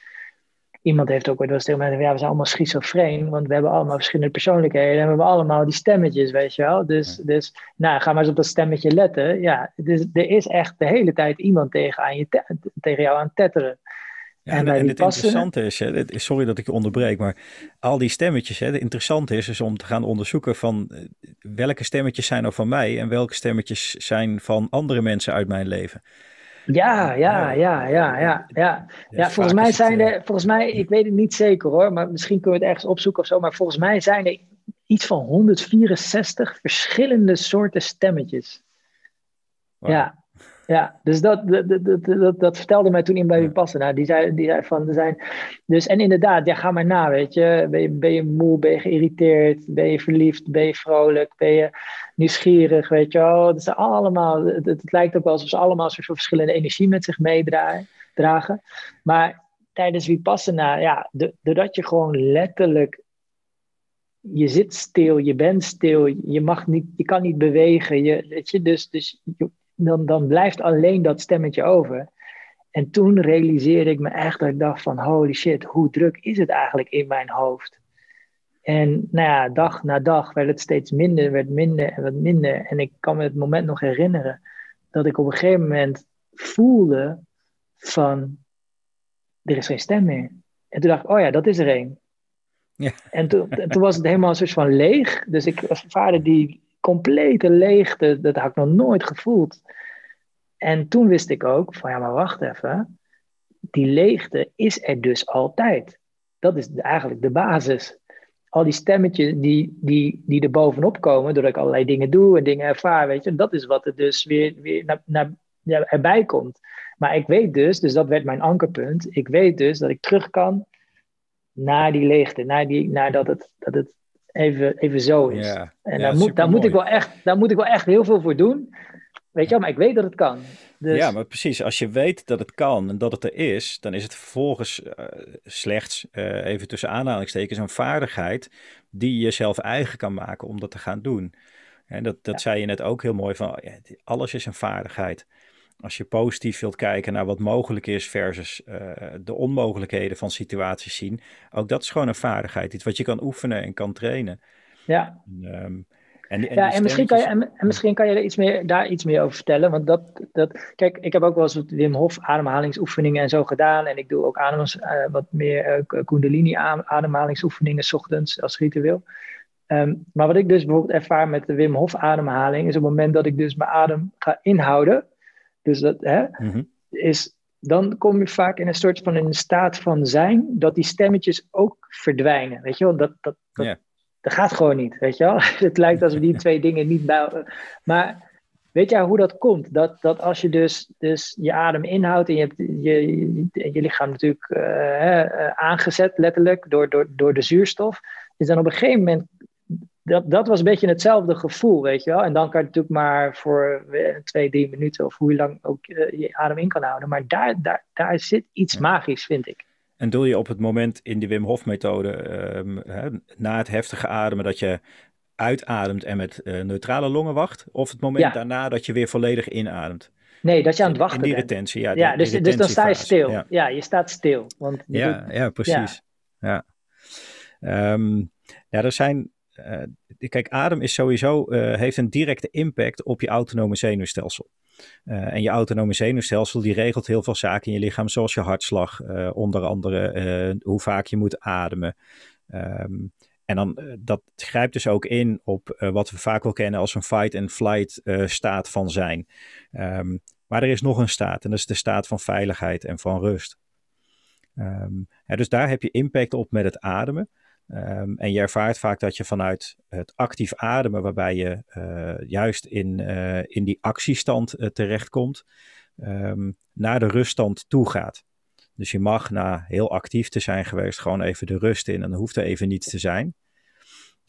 iemand heeft ook ooit wel eens tegen mij ja, we zijn allemaal schizofreen, want we hebben allemaal verschillende persoonlijkheden en we hebben allemaal die stemmetjes, weet je wel. Dus, dus nou, ga maar eens op dat stemmetje letten. Ja, dus er is echt de hele tijd iemand tegen, aan je tegen jou aan het tetteren. Ja, en, en het interessante is, hè, sorry dat ik je onderbreek, maar al die stemmetjes, hè, het interessante is, is om te gaan onderzoeken van eh, welke stemmetjes zijn er van mij en welke stemmetjes zijn van andere mensen uit mijn leven. Ja, ja, ja, ja, ja. Ja, ja volgens mij zijn er, volgens mij, ik weet het niet zeker hoor, maar misschien kunnen we het ergens opzoeken of zo, maar volgens mij zijn er iets van 164 verschillende soorten stemmetjes. Ja, ja, dus dat, dat, dat, dat, dat vertelde mij toen in bij Vipassana. Die zei, die zei van, er zijn... Dus, en inderdaad, ja, ga maar na, weet je. Ben, je. ben je moe, ben je geïrriteerd, ben je verliefd, ben je vrolijk, ben je nieuwsgierig, weet je wel. Allemaal, het, lijkt ook wel alsof ze allemaal soort verschillende energie met zich meedragen. Maar tijdens Vipassana, ja, doordat je gewoon letterlijk je zit stil, je bent stil, je, mag niet, je kan niet bewegen. Je, weet je, dus dus dan, dan blijft alleen dat stemmetje over. En toen realiseerde ik me echt dat ik dacht van holy shit, hoe druk is het eigenlijk in mijn hoofd? En nou ja, dag na dag werd het steeds minder, werd minder en wat minder. En ik kan me het moment nog herinneren dat ik op een gegeven moment voelde van er is geen stem meer. En toen dacht ik, oh ja, dat is er één. Ja. En toen, toen was het helemaal een soort van leeg. Dus ik ervaarde die complete leegte, dat had ik nog nooit gevoeld. En toen wist ik ook van ja, maar wacht even. Die leegte is er dus altijd. Dat is eigenlijk de basis. Al die stemmetjes die, die, die er bovenop komen, doordat ik allerlei dingen doe en dingen ervaar, weet je, dat is wat er dus weer, weer naar, naar, ja, erbij komt. Maar ik weet dus, dus dat werd mijn ankerpunt, ik weet dus dat ik terug kan naar die leegte, naar, die, naar dat, het, dat het even, even zo is. En daar, moet, daar, moet ik wel echt, daar moet ik wel echt heel veel voor doen. Weet je wel, maar ik weet dat het kan. Dus... Ja, maar precies. Als je weet dat het kan en dat het er is, dan is het vervolgens uh, slechts, uh, even tussen aanhalingstekens, een vaardigheid die je zelf eigen kan maken om dat te gaan doen. En dat, dat zei je net ook heel mooi van, alles is een vaardigheid. Als je positief wilt kijken naar wat mogelijk is versus uh, de onmogelijkheden van situaties zien, ook dat is gewoon een vaardigheid. Iets wat je kan oefenen en kan trainen. Ja. Um, en, en ja, en misschien, kan je, en, misschien kan je er iets meer, daar iets meer over vertellen. Want dat, dat, kijk, ik heb ook wel eens wat Wim Hof ademhalingsoefeningen en zo gedaan. En ik doe ook adems, uh, wat meer uh, Kundalini ademhalingsoefeningen s ochtends als ritueel. Um, maar wat ik dus bijvoorbeeld ervaar met de Wim Hof ademhaling, is op het moment dat ik dus mijn adem ga inhouden. Dus dat hè, mm-hmm. is, dan kom je vaak in een soort van een staat van zijn, dat die stemmetjes ook verdwijnen. Weet je wel, dat, dat, dat, dat gaat gewoon niet, weet je wel. Het lijkt alsof die twee dingen niet bij... Maar weet jij hoe dat komt? Dat, dat als je dus, dus je adem inhoudt en je hebt je, je, lichaam natuurlijk uh, aangezet, letterlijk, door, door, door de zuurstof, is dan op een gegeven moment dat, dat was een beetje hetzelfde gevoel, weet je wel. En dan kan je natuurlijk maar voor twee, drie minuten of hoe lang ook je adem in kan houden. Maar daar, daar, daar zit iets magisch, vind ik. En doe je op het moment in de Wim Hof methode, ehm, na het heftige ademen, dat je uitademt en met uh, neutrale longen wacht? Of het moment daarna dat je weer volledig inademt? Nee, dat je aan het wachten in die retentie, ja. ja, dus, dus dan sta je stil. Ja, je staat stil. Want ja, ja, precies. Ja. Ja. Um, ja, er zijn uh, kijk, adem is sowieso, uh, heeft een directe impact op je autonome zenuwstelsel. Uh, en je autonome zenuwstelsel die regelt heel veel zaken in je lichaam, zoals je hartslag, onder andere hoe vaak je moet ademen. Um, en dan, dat grijpt dus ook in op wat we vaak wel kennen als een fight-and-flight staat van zijn. Um, maar er is nog een staat en dat is de staat van veiligheid en van rust. Ja, dus daar heb je impact op met het ademen. Um, en je ervaart vaak dat je vanuit het actief ademen, waarbij je uh, juist in, uh, in die actiestand uh, terechtkomt, um, naar de ruststand toe gaat. Dus je mag na heel actief te zijn geweest gewoon even de rust in en dan hoeft er even niets te zijn.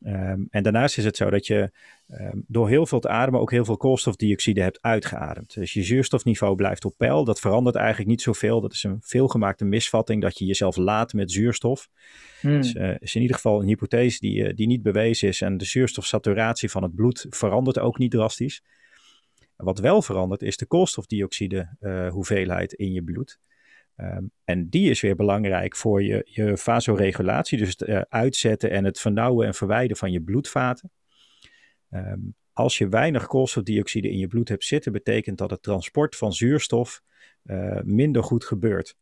Um, en daarnaast is het zo dat je um, door heel veel te ademen ook heel veel koolstofdioxide hebt uitgeademd. Dus je zuurstofniveau blijft op peil. Dat verandert eigenlijk niet zoveel. Dat is een veelgemaakte misvatting dat je jezelf laat met zuurstof. Hmm. Dat is, uh, is, in ieder geval een hypothese die, uh, die niet bewezen is. En de zuurstofsaturatie van het bloed verandert ook niet drastisch. Wat wel verandert is de koolstofdioxide uh, hoeveelheid in je bloed. Um, en die is weer belangrijk voor je, je vasoregulatie, dus het uh, uitzetten en het vernauwen en verwijden van je bloedvaten. Um, als je weinig koolstofdioxide in je bloed hebt zitten, betekent dat het transport van zuurstof uh, minder goed gebeurt.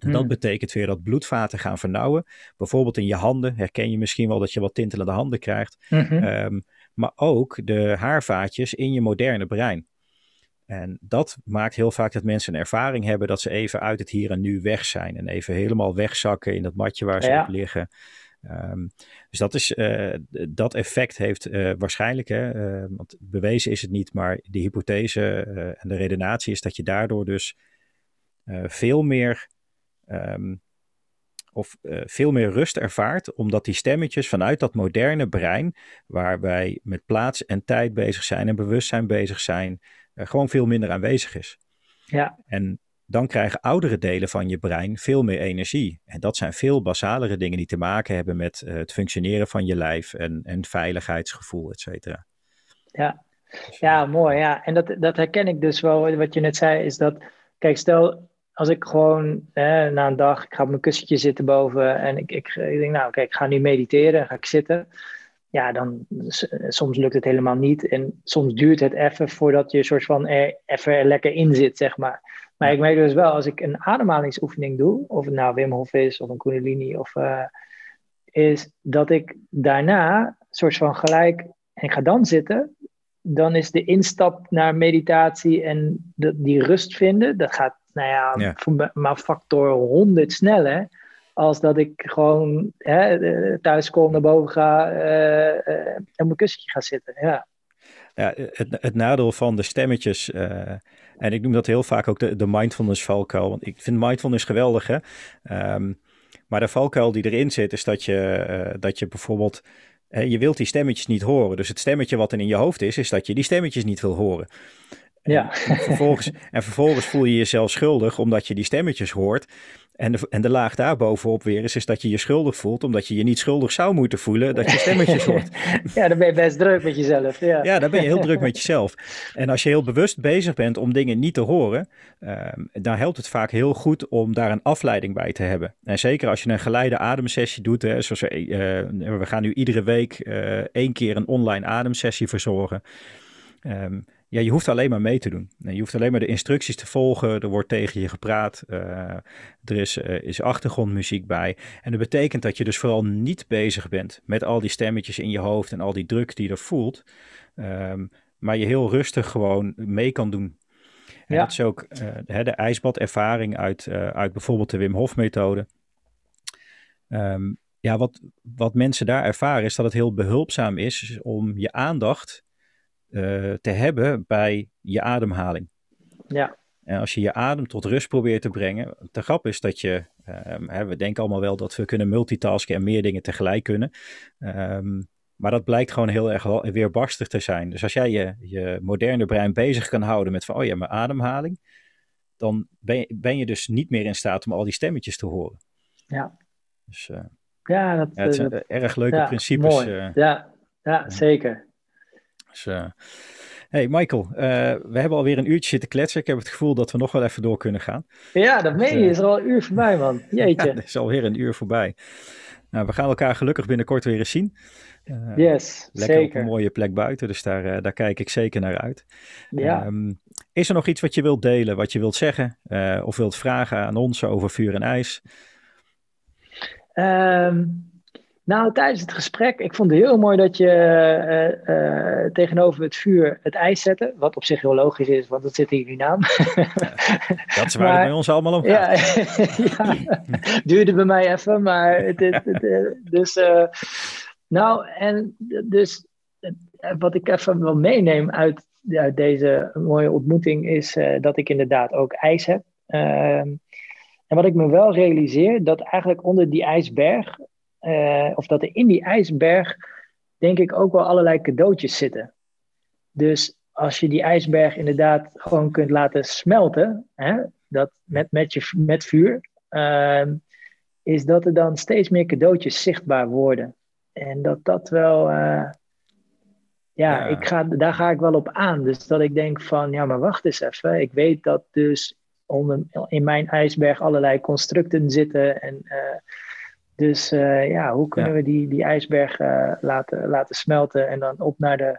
En dat Hmm. betekent weer dat bloedvaten gaan vernauwen. Bijvoorbeeld in je handen herken je misschien wel dat je wat tintelende handen krijgt. Mhm. Ehm, maar ook de haarvaatjes in je moderne brein. En dat maakt heel vaak dat mensen een ervaring hebben dat ze even uit het hier en nu weg zijn. En even helemaal wegzakken in dat matje waar ze Ja. op liggen. Ehm, dus dat, is, eh, dat effect heeft eh, waarschijnlijk, hè, eh, want bewezen is het niet, maar de hypothese en de redenatie is dat je daardoor dus veel meer ehm, of veel meer rust ervaart, omdat die stemmetjes vanuit dat moderne brein, waar wij met plaats en tijd bezig zijn en bewustzijn bezig zijn, gewoon veel minder aanwezig is. Ja. En dan krijgen oudere delen van je brein veel meer energie. En dat zijn veel basalere dingen die te maken hebben met eh, het functioneren van je lijf en, en veiligheidsgevoel, et cetera. Ja. Dus, Ja, eh, mooi. Ja. En dat, dat herken ik dus wel. Wat je net zei, is dat, kijk, stel als ik gewoon hè, na een dag, ik ga op mijn kussentje zitten boven en ik, ik, ik denk, nou, kijk, ik ga nu mediteren, ga ik zitten. Ja, dan s- soms lukt het helemaal niet. En soms duurt het even voordat je een soort van er, even er lekker in zit, zeg maar. Maar ik merk dus wel, als ik een ademhalingsoefening doe, of het nou Wim Hof is, of een Kundalini, of, eh, is dat ik daarna soort van gelijk, en ik ga dan zitten, dan is de instap naar meditatie en de, die rust vinden, dat gaat, nou ja, Ja. maar factor 100 sneller. Als dat ik gewoon hè, eh, thuis kom, naar boven ga eh, en op mijn kussentje ga zitten. Ja, Ja, het, het nadeel van de stemmetjes, en ik noem dat heel vaak ook de, de mindfulness valkuil, want ik vind mindfulness geweldig, hè. Ehm, maar de valkuil die erin zit, is dat je, dat je bijvoorbeeld, je wilt die stemmetjes niet horen. Dus het stemmetje wat er in je hoofd is, is dat je die stemmetjes niet wil horen. En, Ja. en vervolgens, en vervolgens voel je jezelf schuldig omdat je die stemmetjes hoort. En de, en de laag daarbovenop weer is, is dat je je schuldig voelt omdat je je niet schuldig zou moeten voelen dat je stemmetjes hoort. ja, dan ben je best druk met jezelf. Ja, Ja, dan ben je heel druk met jezelf. En als je heel bewust bezig bent om dingen niet te horen, ehm, dan helpt het vaak heel goed om daar een afleiding bij te hebben. En zeker als je een geleide ademsessie doet, hè, zoals we, eh, we gaan nu iedere week eh, één keer een online ademsessie verzorgen. Ehm, ja, je hoeft alleen maar mee te doen. En je hoeft alleen maar de instructies te volgen. Er wordt tegen je gepraat. eh, er is, eh, is achtergrondmuziek bij. En dat betekent dat je dus vooral niet bezig bent met al die stemmetjes in je hoofd en al die druk die je er voelt. Ehm, maar je heel rustig gewoon mee kan doen. En Ja. dat is ook eh, de ijsbadervaring uit, uit bijvoorbeeld de Wim Hof methode. Ehm, ja, wat, wat mensen daar ervaren is dat het heel behulpzaam is om je aandacht eh, te hebben bij je ademhaling. ja, En als je je adem tot rust probeert te brengen. De grap is dat je. ehm, hè, we denken allemaal wel dat we kunnen multitasken en meer dingen tegelijk kunnen. Ehm, maar dat blijkt gewoon heel erg weerbarstig te zijn. Dus als jij je, je moderne brein bezig kan houden met van, oh ja, mijn ademhaling. Dan ben je, ben je dus niet meer in staat om al die stemmetjes te horen. Ja. Dus eh, ja, dat, ja, het zijn dat- erg leuke ja, principes. Mooi. eh. ja, ja, zeker. Dus, eh, hey Michael, eh, we hebben alweer een uurtje zitten kletsen. Ik heb het gevoel dat we nog wel even door kunnen gaan. Ja, dat meen je. eh, Is er al een uur voorbij, man. Jeetje. Ja, is alweer een uur voorbij. Nou, we gaan elkaar gelukkig binnenkort weer eens zien. Eh, yes, Lekker op een zeker. mooie plek buiten, dus daar, eh, daar kijk ik zeker naar uit. Ja. Ehm, is er nog iets wat je wilt delen, wat je wilt zeggen eh, of wilt vragen aan ons over vuur en ijs? Ehm, nou, tijdens het gesprek, ik vond het heel mooi dat je eh, eh, tegenover het vuur het ijs zette. Wat op zich heel logisch is, want dat zit in jullie naam. Dat is waar het Maar- bij ons allemaal om gaat. ja, ja, duurde bij mij even, maar het, het, het, dus, eh, nou, en dus wat ik even wil meeneem uit, uit deze mooie ontmoeting is dat ik inderdaad ook ijs heb. Ehm, en wat ik me wel realiseer, dat eigenlijk onder die ijsberg, eh, of dat er in die ijsberg, denk ik ook wel allerlei cadeautjes zitten. Dus als je die ijsberg inderdaad gewoon kunt laten smelten, hè, dat met, met, je, met vuur, ehm, is dat er dan steeds meer cadeautjes zichtbaar worden. En dat dat wel, eh, ja, Ja. Ik ga, daar ga ik wel op aan. Dus dat ik denk van, ja, maar wacht eens even. Ik weet dat dus onder, in mijn ijsberg allerlei constructen zitten. En, eh, dus eh, ja, hoe kunnen Ja. we die, die ijsberg eh, laten, laten smelten en dan op naar de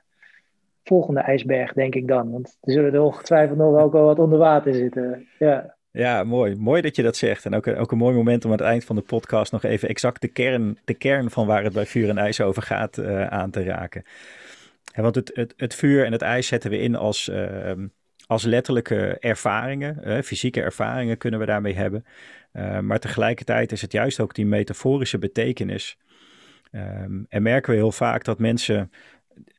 volgende ijsberg, denk ik dan. Want er zullen er ongetwijfeld nog ook wel wat onder water zitten. Ja, Ja, mooi. Mooi dat je dat zegt. En ook, ook een mooi moment om aan het eind van de podcast nog even exact de kern, de kern van waar het bij vuur en ijs over gaat uh, aan te raken. En want het, het, het vuur en het ijs zetten we in als, uh, als letterlijke ervaringen. Fysieke ervaringen kunnen we daarmee hebben. Maar tegelijkertijd is het juist ook die metaforische betekenis. Um, en merken we heel vaak dat mensen.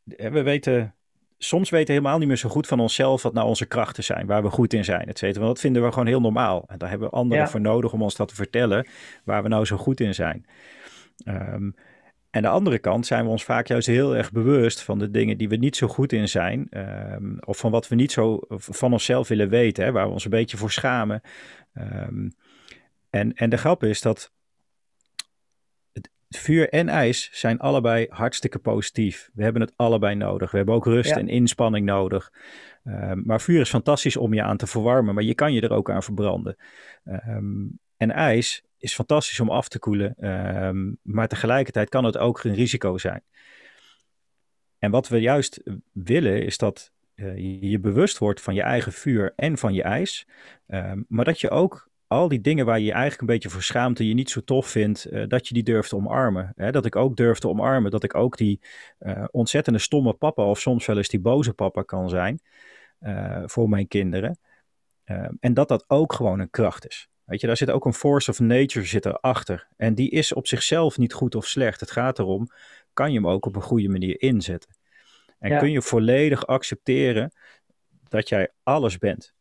We weten soms weten we helemaal niet meer zo goed van onszelf wat nou onze krachten zijn, waar we goed in zijn, et cetera. Want dat vinden we gewoon heel normaal. En daar hebben we anderen voor nodig om ons dat te vertellen, waar we nou zo goed in zijn. Um, en de andere kant zijn we ons vaak juist heel erg bewust van de dingen die we niet zo goed in zijn. Um, of van wat we niet zo van onszelf willen weten, hè, waar we ons een beetje voor schamen. Um, en, en de grap is dat vuur en ijs zijn allebei hartstikke positief. We hebben het allebei nodig. We hebben ook rust en inspanning nodig. Um, maar vuur is fantastisch om je aan te verwarmen, maar je kan je er ook aan verbranden. Um, en ijs is fantastisch om af te koelen, um, maar tegelijkertijd kan het ook een risico zijn. En wat we juist willen is dat uh, je je bewust wordt van je eigen vuur en van je ijs, maar dat je ook al die dingen waar je je eigenlijk een beetje voor schaamt en je niet zo tof vindt, uh, dat je die durft te omarmen. Hè? Dat ik ook durf te omarmen, dat ik ook die uh, ontzettende stomme papa of soms wel eens die boze papa kan zijn uh, voor mijn kinderen. en dat dat ook gewoon een kracht is. Weet je, daar zit ook een force of nature zit erachter. En die is op zichzelf niet goed of slecht. Het gaat erom, kan je hem ook op een goede manier inzetten? En ja. kun je volledig accepteren dat jij alles bent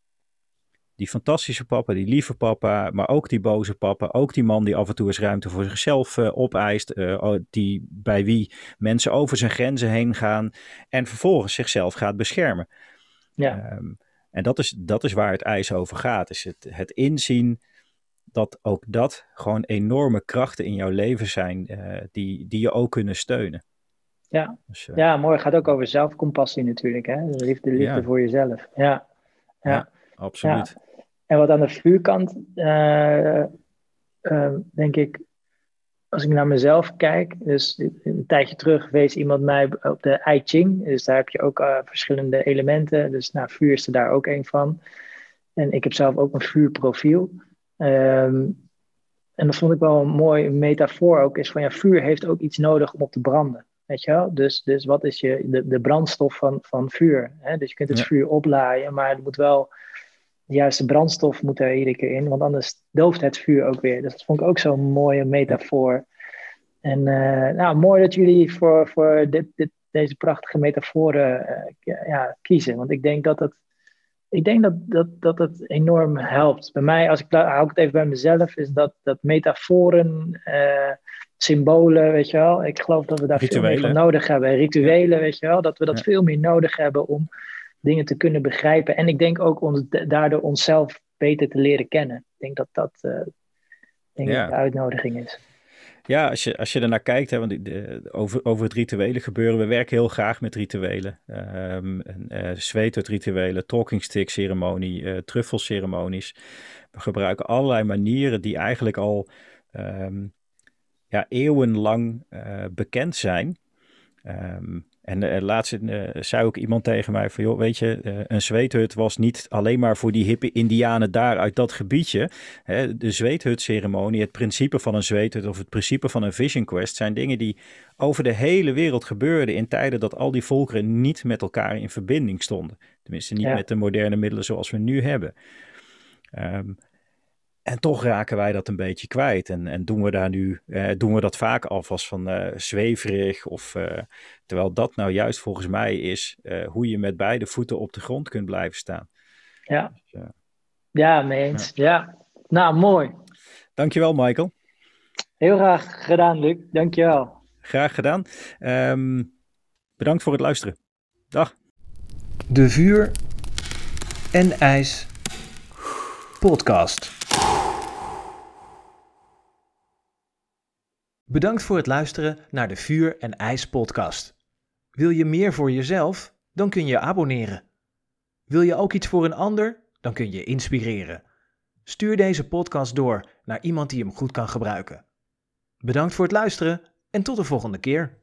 die fantastische papa, die lieve papa, maar ook die boze papa, ook die man die af en toe eens ruimte voor zichzelf uh, opeist, uh, die, bij wie mensen over zijn grenzen heen gaan en vervolgens zichzelf gaat beschermen. Ja. Um, en dat is, dat is waar het ijs over gaat, is het, het inzien dat ook dat gewoon enorme krachten in jouw leven zijn uh, die, die je ook kunnen steunen. Ja, dus, ja mooi. Het gaat ook over zelfcompassie natuurlijk, hè? De liefde, liefde ja. voor jezelf. Ja, ja. ja absoluut. En wat aan de vuurkant, uh, uh, denk ik, als ik naar mezelf kijk, dus een tijdje terug wees iemand mij op de I Ching, dus daar heb je ook uh, verschillende elementen, dus nou, vuur is er daar ook een van. En ik heb zelf ook een vuurprofiel. Um, en dat vond ik wel een mooi metafoor ook, is van ja, vuur heeft ook iets nodig om op te branden. Weet je wel? Dus, dus wat is je, de, de brandstof van, van vuur? Hè? Dus je kunt het ja. vuur oplaaien, maar het moet wel de juiste brandstof moet er iedere keer in, want anders dooft het vuur ook weer. Dus dat vond ik ook zo'n mooie metafoor. En uh, nou, mooi dat jullie voor, voor dit, dit, deze prachtige metaforen uh, ja, kiezen. Want ik denk dat het, ik denk dat, dat, dat het enorm helpt. Bij mij, als ik hou ik het even bij mezelf, is dat, dat metaforen, uh, symbolen, weet je wel. Ik geloof dat we daar Rituelen. veel meer van nodig hebben. Rituelen, weet je wel. Dat we dat ja. veel meer nodig hebben om dingen te kunnen begrijpen. En ik denk ook ons, daardoor onszelf beter te leren kennen. Ik denk dat dat uh, denk ja. de uitnodiging is. Ja, als je, als je ernaar kijkt, hè, want de, over, over het rituelen gebeuren, we werken heel graag met rituelen. Um, uh, rituelen, talking stick ceremonie, uh, truffelceremonies. We gebruiken allerlei manieren die eigenlijk al um, ja, eeuwenlang uh, bekend zijn. Um, en uh, laatst uh, zei ook iemand tegen mij van, joh, weet je, uh, een zweethut was niet alleen maar voor die hippe indianen daar uit dat gebiedje. Hè, de zweethut-ceremonie, het principe van een zweethut of het principe van een vision quest zijn dingen die over de hele wereld gebeurden in tijden dat al die volkeren niet met elkaar in verbinding stonden. Tenminste, niet ja. met de moderne middelen zoals we nu hebben. Um, en toch raken wij dat een beetje kwijt. En, en doen we daar nu, eh, doen we dat vaak alvast van uh, zweverig. Of, uh, terwijl dat nou juist volgens mij is hoe je met beide voeten op de grond kunt blijven staan. Ja, dus, ja mee eens. Ja. ja. nou mooi. Dankjewel Michael. Heel graag gedaan Luc, dankjewel. Graag gedaan. Um, bedankt voor het luisteren. Dag. De Vuur en IJs podcast. Bedankt voor het luisteren naar de Vuur en IJs podcast. Wil je meer voor jezelf? Dan kun je abonneren. Wil je ook iets voor een ander? Dan kun je inspireren. Stuur deze podcast door naar iemand die hem goed kan gebruiken. Bedankt voor het luisteren en tot de volgende keer.